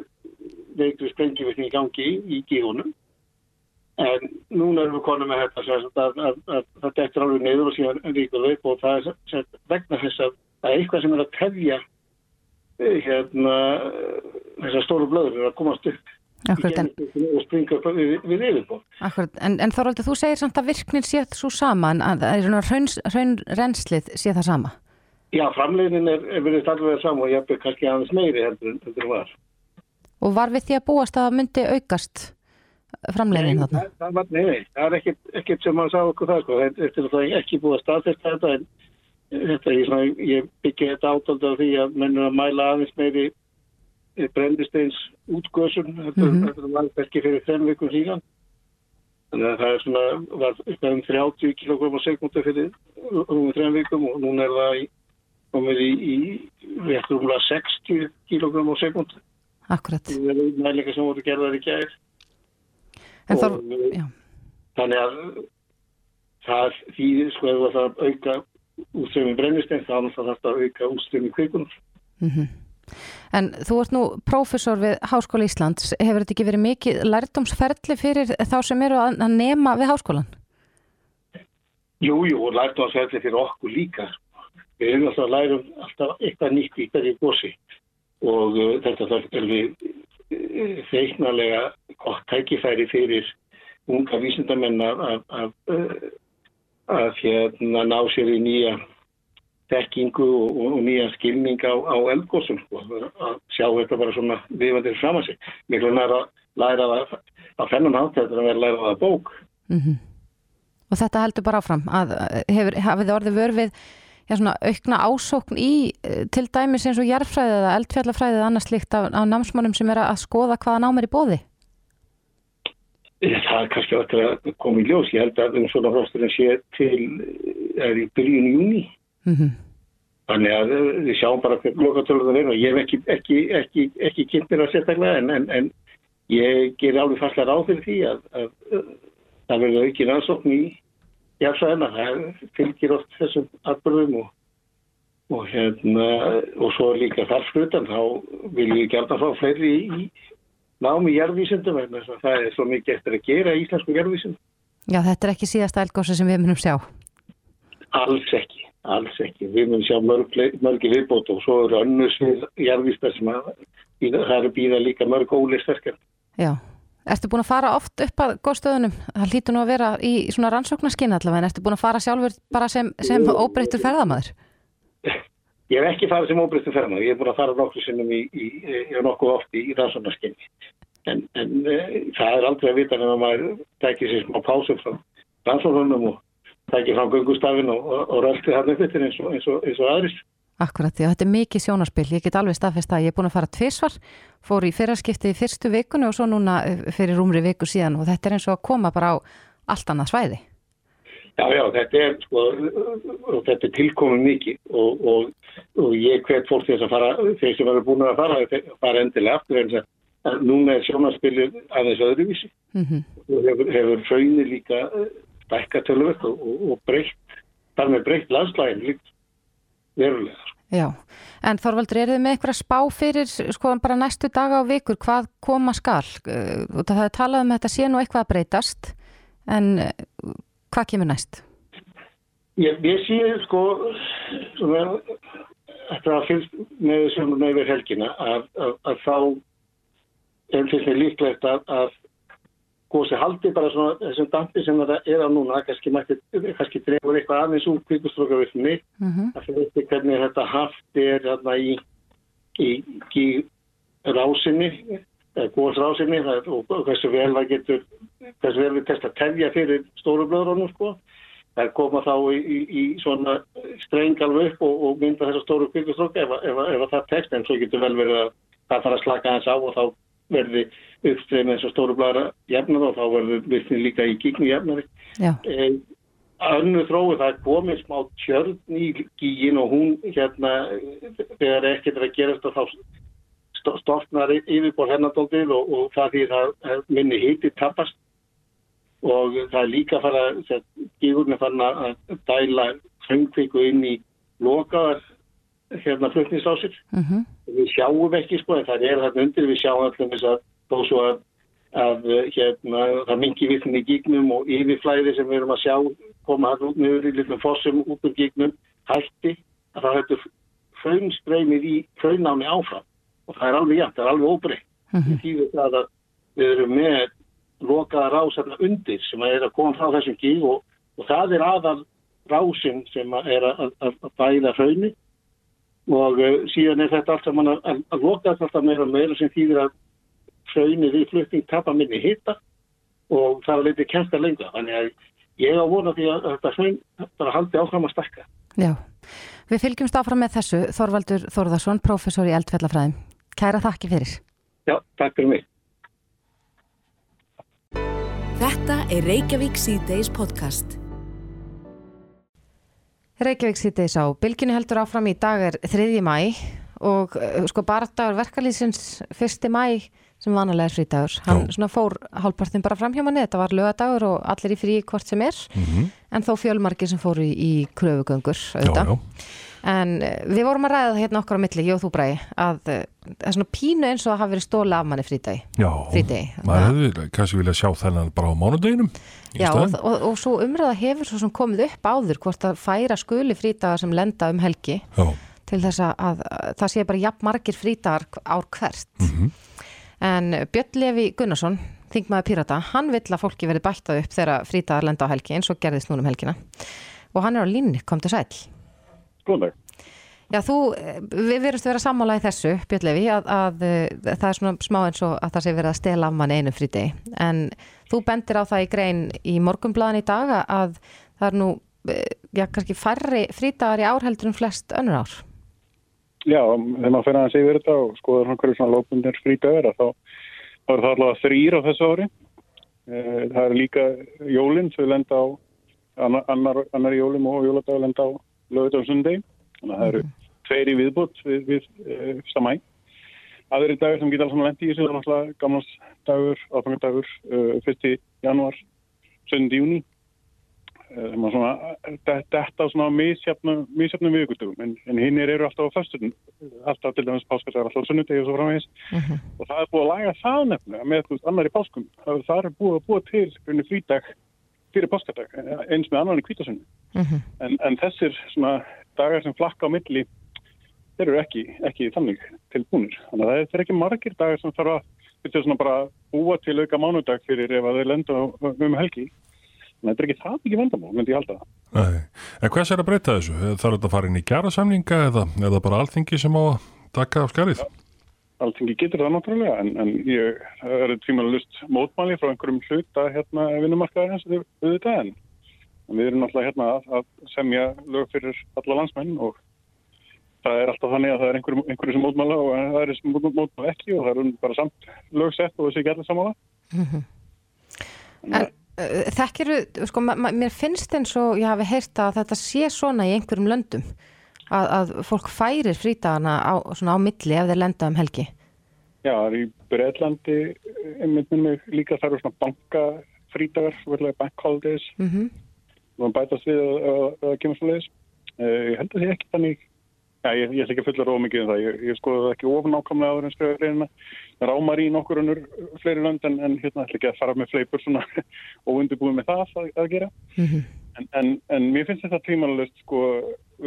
veikri sprengivirkni í gangi í, í gígunum. En núna erum við konum með þetta að það dektur alveg neyður og síðan ríkur upp og það er vegna þess að það er eitthvað sem er að tefja eh, hérna þessar stóru blöður að komast upp Akkurat, en, og springa við, við yfirbóð. En, en Þorvaldi, þú segir samt að virknir sé svo sama, en að raunrenslið sé það sama? Já, framleginin er, er verið alveg sama og ég hef kannski aðeins meiri heldur en þetta var. Og var við því að búast að myndi aukast framleginin þarna? Það, var, nei, það er ekkit, ekkit sem mann sá okkur það, sko. þetta er það ekki búið að þetta, en þetta, ég, ég byggja þetta átaldi á því að mennur að mæla aðeins meiri brendisteins útgöðsum þetta mm -hmm. var ekki fyrir þenn vikum síðan. Þannig að það er svona var um 30 kg á sekundu fyrir um þenn vikum og núna er það í, komið í, í réttur umlað 60 kg á sekundu Akkurat. Það er næleika sem voru gerðar í og þar, þannig að það þýðir sko ef það auka útströmi brennistein þá þarf það að auka útströmi kvikunum mm -hmm. En þú ert nú prófessor við Háskóla Íslands. Hefur þetta ekki verið mikið lærdomsferðli fyrir þá sem eru að nema við háskólan? Jú, jú, og lærdomsferðli fyrir okkur líka. Við erum alltaf að læra um alltaf eitthvað nýtt í hverju gósi og uh, þetta er við uh, feiknarlega gott tækifæri fyrir unga vísindamenn að, að, að, uh, að hérna ná sér í nýja tekkingu og, og nýja skilning á, á eldgóðsum sko, að sjá þetta bara svona viðvandir fram að sig. Miklu næra að læra það að fennan hátt þetta að vera læra það að bók. Mm -hmm. Og þetta heldur bara áfram að hefur, hafið orðið vörfið já, svona, aukna ásókn í eh, til dæmis eins og jarðfræði eða eldfjallafræði eða annars líkt af, af námsmannum sem er að skoða hvaða nám er í bóði? Það er kannski koma í ljós. Ég held að um svona frosturinn sé til er í byrjun júni. Mm -hmm. Þannig að við sjáum bara lokatöluðan er og ég hef ekki, ekki, ekki, ekki kynnt mér að sérstaklega en, en, en ég ger alveg fastlega ráð fyrir því að, að, að það verður ekki rannsókn í jafnsvæðina. Það fylgir oft þessum atbyrðum og, og, hérna, og svo líka þar frutan þá viljum við gert að fá fleiri í námi í jærvísindum en það er svo mikið eftir að gera í íslensku jærvísindum. Já, þetta er ekki síðasta elgósa sem við munum sjá. Alls ekki, alls ekki. Við munum sjá mörg, mörgi viðbót og svo eru önnus við jærvístar sem að það eru býða líka mörg ólisverkar. Já, ertu búin að fara oft upp að góðstöðunum? Það hlýtur nú að vera í svona rannsóknarskinn allavega en ertu búin að fara sjálfur bara sem, sem óbreyttur ferðamæður? Ég hef ekki farið sem óbreyttur ferðamæður. Ég hef búin að fara nokkuð sinnum í, í, í nokkuð oft í rannsóknarskinni. En, en e, það er aldrei að vita nefnum að maður tekið sér smá pásum frá rannsóknunum og tekið frá gungustafin og, og, og röltið hann upp yfir eins og, eins og, eins og aðrist. Akkurat, já, þetta er mikið sjónarspill. Ég get alveg staðfest að ég er búin að fara tvísvar, fór í fyrraskipti í fyrstu vikunni og svo núna fyrir rúmri viku síðan og þetta er eins og að koma bara á allt annað svæði. Já, já, þetta er, sko, þetta er tilkomið mikið og, og, og ég hvet fólk þess að fara, þeir sem eru búin að fara, fara endilega aftur eins að núna er sjónarspillir aðeins öðruvísi mm -hmm. og hefur, fröynir líka stækka tölvöld og, og breytt, þar með breytt landslægin líkt verulega. Já, en Þorvaldur, er þið með eitthvað spá fyrir sko bara næstu daga og vikur, hvað koma skal? Það er talað um að þetta sé nú eitthvað að breytast, en hvað kemur næst? Ég, ég sé sko að fylgst með þessum neyfir helgina að, að, að þá er með líklegt að, að gósi haldi bara svona þessum dampi sem það er á núna, kannski mætti, kannski drefur eitthvað aðeins úr kvíkustrókavirkni mm -hmm. að það veitir hvernig þetta haft er þarna í, í, í rásinni, góðsrásinni og hversu vel það getur, hversu vel við testa að tefja fyrir stóru blöðrónum sko. Það koma þá í, í, í svona streng alveg upp og, og mynda þessa stóru kvíkustróka ef, ef, ef, það tekst en svo getur vel verið að það fara að slaka hans á og þá verði uppstreymi eins og stóru blara jefnar og þá verður virkni líka í gíknu jefnari. E, önnu þrói það komið smá tjörn í gígin og hún hérna þegar ekkert er að gerast og þá stortnar yfirbór hennadóldið og, og það því það minni hiti tapast og það er líka fara gígurni fann að dæla hröngkvíku inn í lokaðar hérna flutningslásir uh -huh. við sjáum ekki sko en það er þarna undir við sjáum allum þess að þó svo að, að hérna það mingi virkni í gígnum og yfirflæði sem við erum að sjá koma hann út með litlum fossum út úr gígnum hætti að það hættu fröynstreymið í fröynáni áfram. Og það er alveg jægt, það er alveg óbreytt. Uh -huh. því að við erum með lokaða rás hérna undir sem er að koma frá þessum gíg og, og það er aðal rásin sem er að, að, að bæða fröyni og uh, síðan er þetta allt saman að, að, að loka alltaf meira meira sem þýðir að hraunir í flutning tapa minni hitta og það er litið kemsta lengra. Þannig að ég á vona því að þetta hraun bara haldi áfram að stakka Já, við fylgjumst áfram með þessu Þorvaldur Þorðarsson, professor í eldfellafræðum Kæra þakki fyrir. Já, takk fyrir mig. Þetta er Reykjavík C-Days podcast. Reykjavík sýttis á Bilginu heldur áfram. Í dag er 3. mæ og sko bardagur verkalýsins 1. mæ sem vanalega er frítagur hann svona fór hálfpartin bara fram hjá manni þetta var lögadagur og allir í frí hvort sem er mm -hmm. en þó fjölmarkir sem fóru í, í kröfugöngur auðvitað en við vorum að ræða hérna okkar á milli, ég og þú bræði að það er svona pínu eins og að hafa verið stóla af manni frítagi Já, frídegi. maður hefði kannski viljað sjá þennan bara á mánudeginum Já, og, og, og svo umræða hefur svo komið upp áður hvort að færa skuli frítagar sem lenda um helgi Já. til þess að, að það sé bara jafn margir frítagar ár hvert mm -hmm. En Björn Levi Gunnarsson þingmaður Pirata, hann vill að fólki verið bættað upp þegar frítagar lenda á helgi eins og gerðist núna um helgina. Og hann er á línni, kom til sæl Góðleg Já, þú, við verðumst að vera sammála í þessu, Björn Levi, að, að, að það er svona smá eins og að það sé verið að stela af manni einu frídegi, en þú bendir á það í grein í morgumblaðan í dag að það er nú já, kannski færri frítagar í árheldur en flest önnur ár. Já, þegar maður fyrir að segja verið þetta og skoður hann hverju svona lópundir frítagar þá, þá er það allavega þrýr á þessu ári. Eh, það er líka jólinn sem lenda á annar, annar jólum og jóladag lenda á lögut á sundegi. Þannig að það eru mm. tveir í viðbútt við, við e, samæg. Aðri dagar sem geta svona lendi í þessu er náttúrulega gamlansdagur, áfangardagur, e, 1. januar, 7. júni sem að svona þetta á svona mísjöfnum viðgutugum en, en hinn eru alltaf á föstunum alltaf til dæmis páskar er alltaf á sunnudegi og svo framvegis uh mhm. -huh. og það er búið að laga það nefnilega með þú veist annar í páskum það er búið að búið til fyrir frídag fyrir páskardag eins með annan í kvítasunni uh mhm. -huh. en, en þessir svona dagar sem flakka á milli þeir eru ekki, ekki þannig tilbúinir þannig að það er ekki margir dagar sem þarf að þetta er svona bara búa til auka mánudag fyrir ef að þeir lenda um helgi Þetta er ekki það ekki vandamál, myndi ég halda það. Nei. En hvers er að breyta þessu? Þarf þetta að fara inn í kjara samlinga eða er það bara alþingi sem á að taka af skarið? Ja, alþingi getur það náttúrulega en, en ég, er tímalega lust mótmáli frá einhverjum hluta hérna vinnumarkaðarins þetta en við erum náttúrulega hérna að, að semja lög fyrir alla landsmenn og það er alltaf þannig að það er einhverju, einhverju sem mótmála og það er sem mótmála ekki og það er bara samt lögsett og þessi ekki allir samála. Mm -hmm. En Eh, Þekkiru, sko, mér finnst eins og ég hafi heyrt að þetta sé svona í einhverjum löndum að, að fólk færir frítagana á, á milli ef þeir lenda um helgi. Já, það er í Breitlandi mig líka þar eru svona bankafrítagar, verðilega bank holidays mm -hmm. og það bætast við að það kemur svo leiðis. Eh, ég held að það sé ekki þannig Já, ég, ég ætla ekki að fulla róð mikið um það. Ég, ég skoði það ekki ofn ákamlega áður en skrifaði greinina. Það rámar í nokkur önnur fleiri lönd en, en hérna ætla ekki að fara með fleipur svona og undirbúið með það að, að gera. Mm -hmm. en, en, en mér finnst þetta tímanlust sko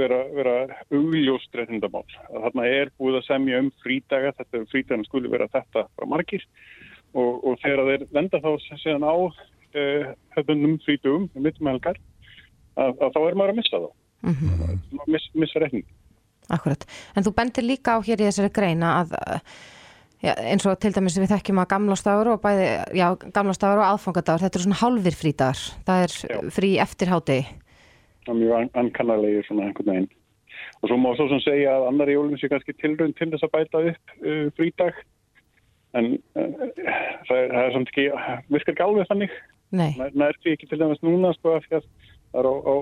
vera, vera augljóst reyndamál. Þarna er búið að semja um frídaga, þetta frídagan skuli vera þetta frá margir og, og þegar þeir venda þá séðan á höfðunum eh, frítugum, mittum helgar, að, að þá er maður að missa þá. Mm -hmm. Miss, missa reikning. Akkurat, en þú bendir líka á hér í þessari greina að já, eins og til dæmis við þekkjum að gamlástagur og bæði, já, gamlástagur og aðfangadagur, þetta eru svona hálfir frídagar, það er já. frí eftir hátegi. Það er mjög ankannarlegir svona einhvern veginn. Og svo má svo sem segja að annar í jólum sé kannski tilrönd til þess að bæta upp uh, frídag, en uh, það er, er samt ekki, virkar ekki alveg þannig. Nei. Það er ekki til dæmis núna, sko, að það er á, á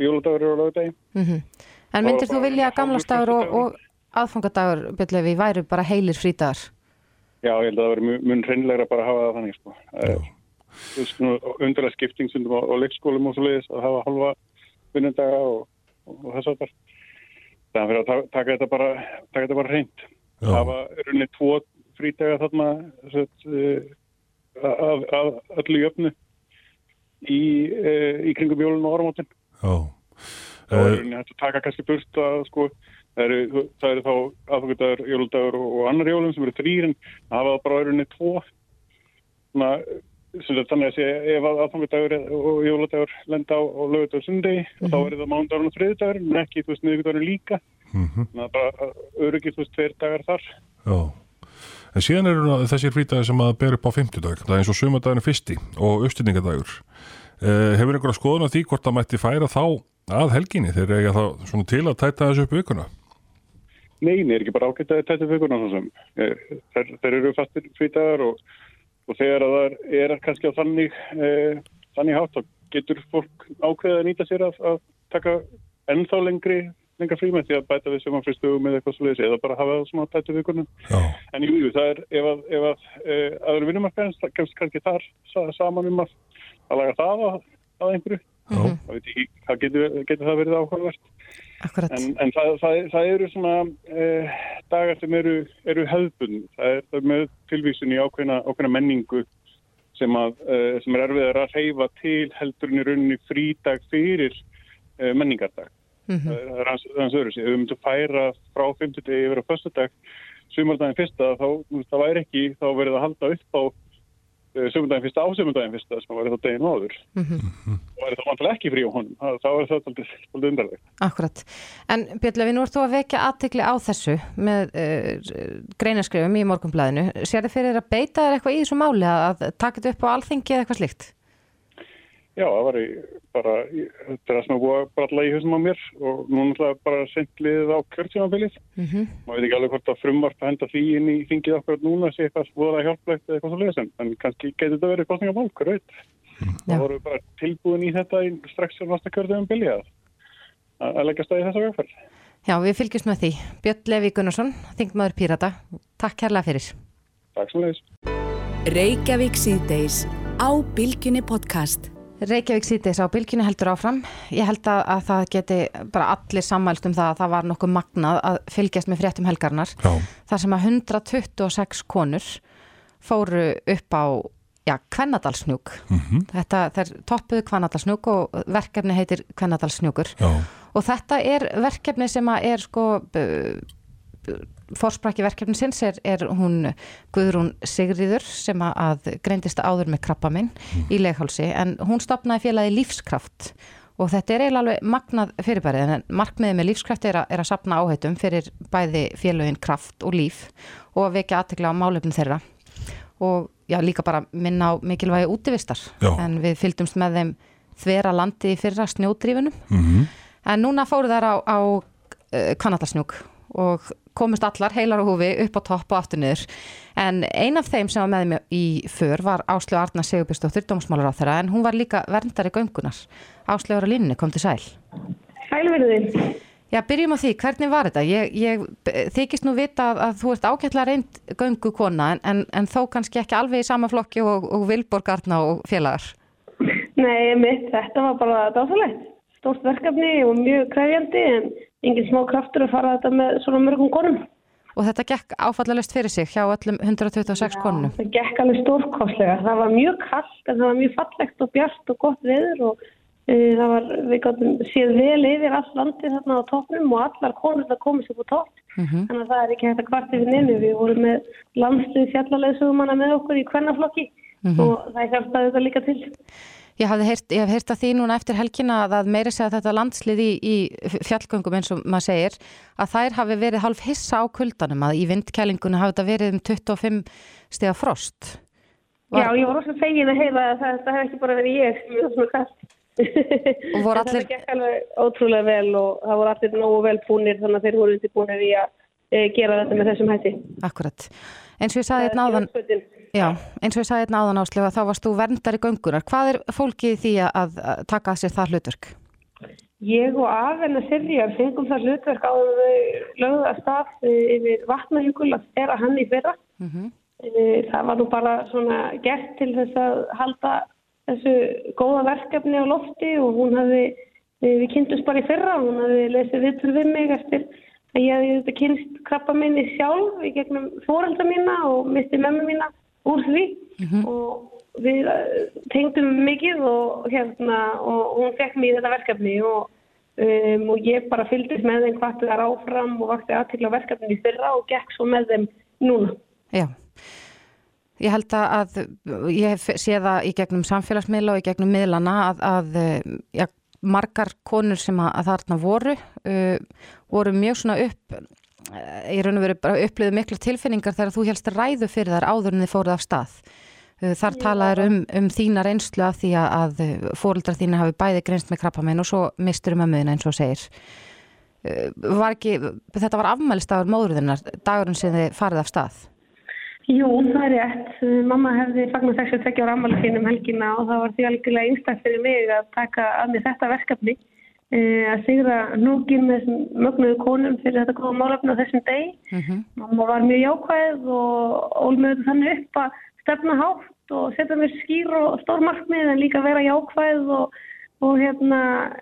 jóladagur og lögdegi. Mhm. Mm En myndir þú vilja að gamlastagur og, og aðfangadagur byrjulefi væru bara heilir frítagar? Já, ég held að það veri mun hreinlegra bara að hafa það þannig sko. Undarlega skiptingsundum á, á leikskólum og svo leiðis að hafa halva vinnendaga og, og, og þess að það. Það er fyrir að taka þetta bara, taka þetta bara hreint. Það hafa runni tvo frítaga þarna sett, af, af öllu jöfnu í, uh, í kringum jólun og orðmáttin. Já þá er rauninni hægt að taka kannski burt að sko það eru, það eru þá aðfengjadagur, jóldagur og, og annar jólum sem eru þrýrin að hafa það bara rauninni tvo þannig að sé ef aðfengjadagur og jóldagur lenda á, á lögudagur sundegi mm -hmm. þá mhm. er það mándagur og þriðdagur en ekki þú veist niðugdagur líka mm -hmm. þannig að bara öryggir þú veist tveir dagar þar Já En síðan eru þessir frítagi sem að ber upp á 50 dag, það er eins og sömandaginu fyrsti og uppstýringadagur. Eh, hefur einhverja skoðun á því hvort það mætti færa þá að helginni? Þeir eiga þá svona til að tæta þessu upp vikuna? Nei, það er ekki bara ágætt að tæta upp vikuna þeir, þeir eru fastir frítagar og, og þegar það er kannski á þannig e, þannig hátt þá getur fólk ákveðið að nýta sér að, að taka ennþá lengri lengra frímið því að bæta við sögumfristugum eða eitthvað svolítið eða bara hafa það svona tættu vikunum en jú, jú, það er ef að, ef að e, aður vinnumarkaðins kannski þar saman um að, að laga það að, að einhverju Mm -hmm. Það getur, getur það verið áhugavert. En, en það, það, það eru svona eh, dagar sem eru, eru höfbund. Það er, það með tilvísun í ákveðna, ákveðna menningu sem, að, eh, sem er erfiðar að reyfa til heldurinn í rauninni frídag fyrir eh, menningardag. Mm -hmm. Það er hans öðru sér. Ef við myndum að færa frá 50 degi yfir á första dag, sumardaginn fyrsta, þá það væri ekki, þá það að halda upp á Eh, sömundaginn fyrsta á sömundaginn fyrsta sem var þá deginn áður mm -hmm. og er það vantilega ekki frí á honum þá er það alltaf undarlegt Akkurat, en Björnlefi, nú ert þú að vekja aðtegli á þessu með uh, greinaskrifum í morgunblæðinu sér þið fyrir að beita þér eitthvað í þessu máli að taka þetta upp á alþingi eða eitthvað slikt? Já, það var í, bara, þetta er það sem er búið að bralla í hausnum á mér og nú náttúrulega bara sendlið á kjörtjónabilið. Mm -hmm. Má veit ekki alveg hvort að frumvart að henda því inn í þingið okkur núna sé eitthvað svoðalega hjálplegt eða eitthvað svo leiðis en kannski getur þetta verið kostningamál, hver veit. Mm. Það voru bara tilbúin í þetta í strax sem næsta kjörtjónabilið að, að leggja stæði þessa vegferð. Já, við fylgjum með því. Björn Levi Gunnarsson, Þingmaður Pírata. Takk kærlega fyrir. Takk. Reykjavík síðdeis á bylginu heldur áfram. Ég held að, að það geti bara allir sammælst um það að það var nokkuð magnað að fylgjast með fréttum helgarnar. Já. Það sem að 126 konur fóru upp á já, Kvennadalsnjúk. Mm -hmm. Þetta er toppuðu Kvennadalsnjúk og verkefni heitir Kvennadalsnjúkur. Já. Og þetta er verkefni sem að er sko fórsprakki verkefnisins er, er hún Guðrún Sigriður sem að greindist áður með krabba minn mm. í leghálsi en hún stopnaði félagi lífskraft og þetta er eiginlega alveg magnað fyrirbærið en markmiðið með lífskraft er, er að sapna áhættum fyrir bæði félagin kraft og líf og að vekja aðtegla á málefnum þeirra og já líka bara minna á mikilvægi útivistar já. en við fylgdumst með þeim þvera landi fyrra snjódrífunum mm -hmm. en núna fóru þær á, á uh, eh, Kanadasnjúk og komist allar heilar og húfi upp á topp og aftur niður. En ein af þeim sem var með mér í för var Áslögu Arna Sigurbjörnsdóttir dómsmálar á þeirra en hún var líka verndari göngunar. Áslögur á línni, kom til sæl Sælverðin Já, byrjum á því, hvernig var þetta? Ég, ég þykist nú vita að, að þú ert ágætla reynd göngu kona en, en, en þó kannski ekki alveg í sama flokki og, og Vilborg Arna og félagar. Nei, mitt, þetta var bara dásalegt stórt verkefni og mjög kræfjandi en engin smá kraftur að fara þetta með svona mörgum konum. Og þetta gekk áfallalist fyrir sig hjá öllum 126 ja, konum? Það gekk alveg stórkáslega. Það var mjög kallt en það var mjög fallegt og bjart og gott viður og e, það var, við gáttum séð vel yfir all landi þarna á toppnum og allar konur það komist upp á topp. Mm -hmm. Þannig að það er ekki hægt að kvart yfir nefnu. Við vorum með landslið fjallarleðsugumanna með okkur í kvennaflokki mm -hmm. og það hjálpaði þetta líka til. Ég hef heyrt, að því núna eftir helgina að meiri segja þetta landslið í, í fjallgöngum eins og maður segir að þær hafi verið halv hissa á kuldanum að í vindkælingunum hafi þetta verið um 25 steg af frost. Var... Já, ég var ósað fegin að heyra að þetta hef ekki bara verið ég sem er svona kallt. Allir... Þetta gekk alveg ótrúlega vel og það voru allir nógu vel búnir þannig að þeir voru undirbúinir í að gera þetta með þessum hætti. Akkurat. Eins og ég sagði þetta náðan... Já, eins og ég sagði hérna áðan áslega þá varst þú verndar í göngunar. Hvað er fólkið því að taka að sér það hlutverk? Ég og Afenna Sirjar fengum það hlutverk á lögða stað yfir vatnahjúkul að stera hann í fyrra. Mm -hmm. Það var nú bara svona gert til þess að halda þessu góða verkefni á lofti og hún hafði, við kynntumst bara í fyrra hún hafði lesið viðtur við mig eftir að ég hafði kynst krabba minni sjálf í gegnum fórelda mína og misti memmi mína úr því mm -hmm. og við eh, tengdum mikið og hérna og hún fekk mér þetta verkefni og, um, og ég bara fylgdist með þeim hvað það er áfram og vakti aðtikla verkefni í fyrra og gekk svo með þeim núna. Já. Ég held að, ég sé það í gegnum samfélagsmiðla og í gegnum miðlana að, að ja, margar konur sem að, að þarna voru, uh, voru mjög svona upp ég raun og veru bara upplöðu miklu tilfinningar þegar þú helst ræðu fyrir þar áður en þið fóruð af stað. Uh, þar talaður um, um þína reynslu af því að fóröldrar þína hafi bæði greinst með krabbamenn og svo mistur um ömmuðina eins og segir. Var ekki, þetta var afmælistagur móðurðinnar, dagurinn sem þið farið af stað? Jú, það er rétt. Mamma hefði fagnar 62 ára sín um helgina og það var því algjörlega einstaklega fyrir mig að taka að mig þetta verkefni Eh, að sigra núgin með mögnuðu konum fyrir þetta góða málefni á þessum deg. Mm -hmm. Mamma var mjög jákvæð og ólmöðu þannig upp að stefna hátt og setja mér skýr og stór markmið en líka vera jákvæð og, og hérna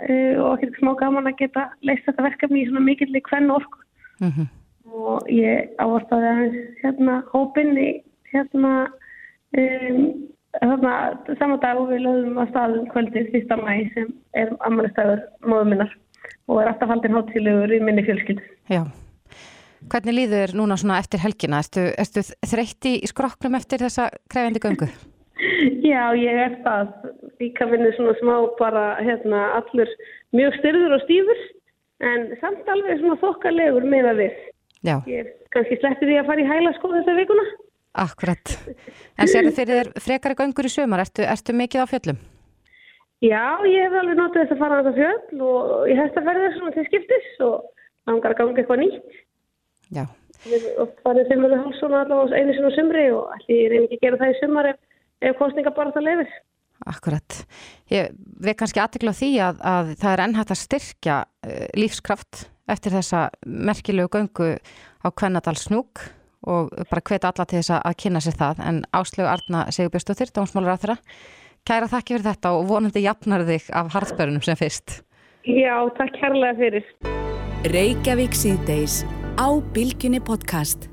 uh, og ekkert smá gaman að geta leist þetta verkefni í svona mikillig hvenn orku. Mm -hmm. Og ég ávartaði aðeins hérna hópinni hérna um, Þarna, saman dag við lögum að staðum kvöldið fyrsta mæ sem er ammælistæður móðum minnar og er alltaf haldinn hátilegur í minni fjölskyld. Já. Hvernig líður núna svona eftir helgina? Erstu, erstu þreytti í skroknum eftir þessa krefendi göngu? Já, ég er það. Líka vinnu svona smá bara hérna allur mjög styrður og stífur en samt alveg svona þokkalegur með að við. Já. Ég er kannski sleppið því að fara í hæla sko þessa vikuna. Akkurat. En sér þið fyrir þér frekari göngur í sömur? Ertu, ertu mikið á fjöllum? Já, ég hef alveg notið þess að fara á þetta fjöld og ég hef þetta ferðið svona til skiptis og langar að ganga eitthvað nýtt. Já. Við oft farið fimmur og hálf svona allavega einu sinni á sumri og allir ég reyni ekki að gera það í sumar ef, ef kostninga bara það lefir. Akkurat. Ég veit kannski aðtegla því að, að það er ennhægt að styrkja uh, lífskraft eftir þessa merkilegu göngu á Kvennadal snúk og bara hveta alla til þess að kynna sér það. En Áslögu Arna Sigurbjörnsdóttir, dómsmálur á þeirra kæra þakki fyrir þetta og vonandi jafnar þig af hardsbörunum sem fyrst. Já, takk kærlega fyrir. Reykjavík síðdeis á Bilginni podcast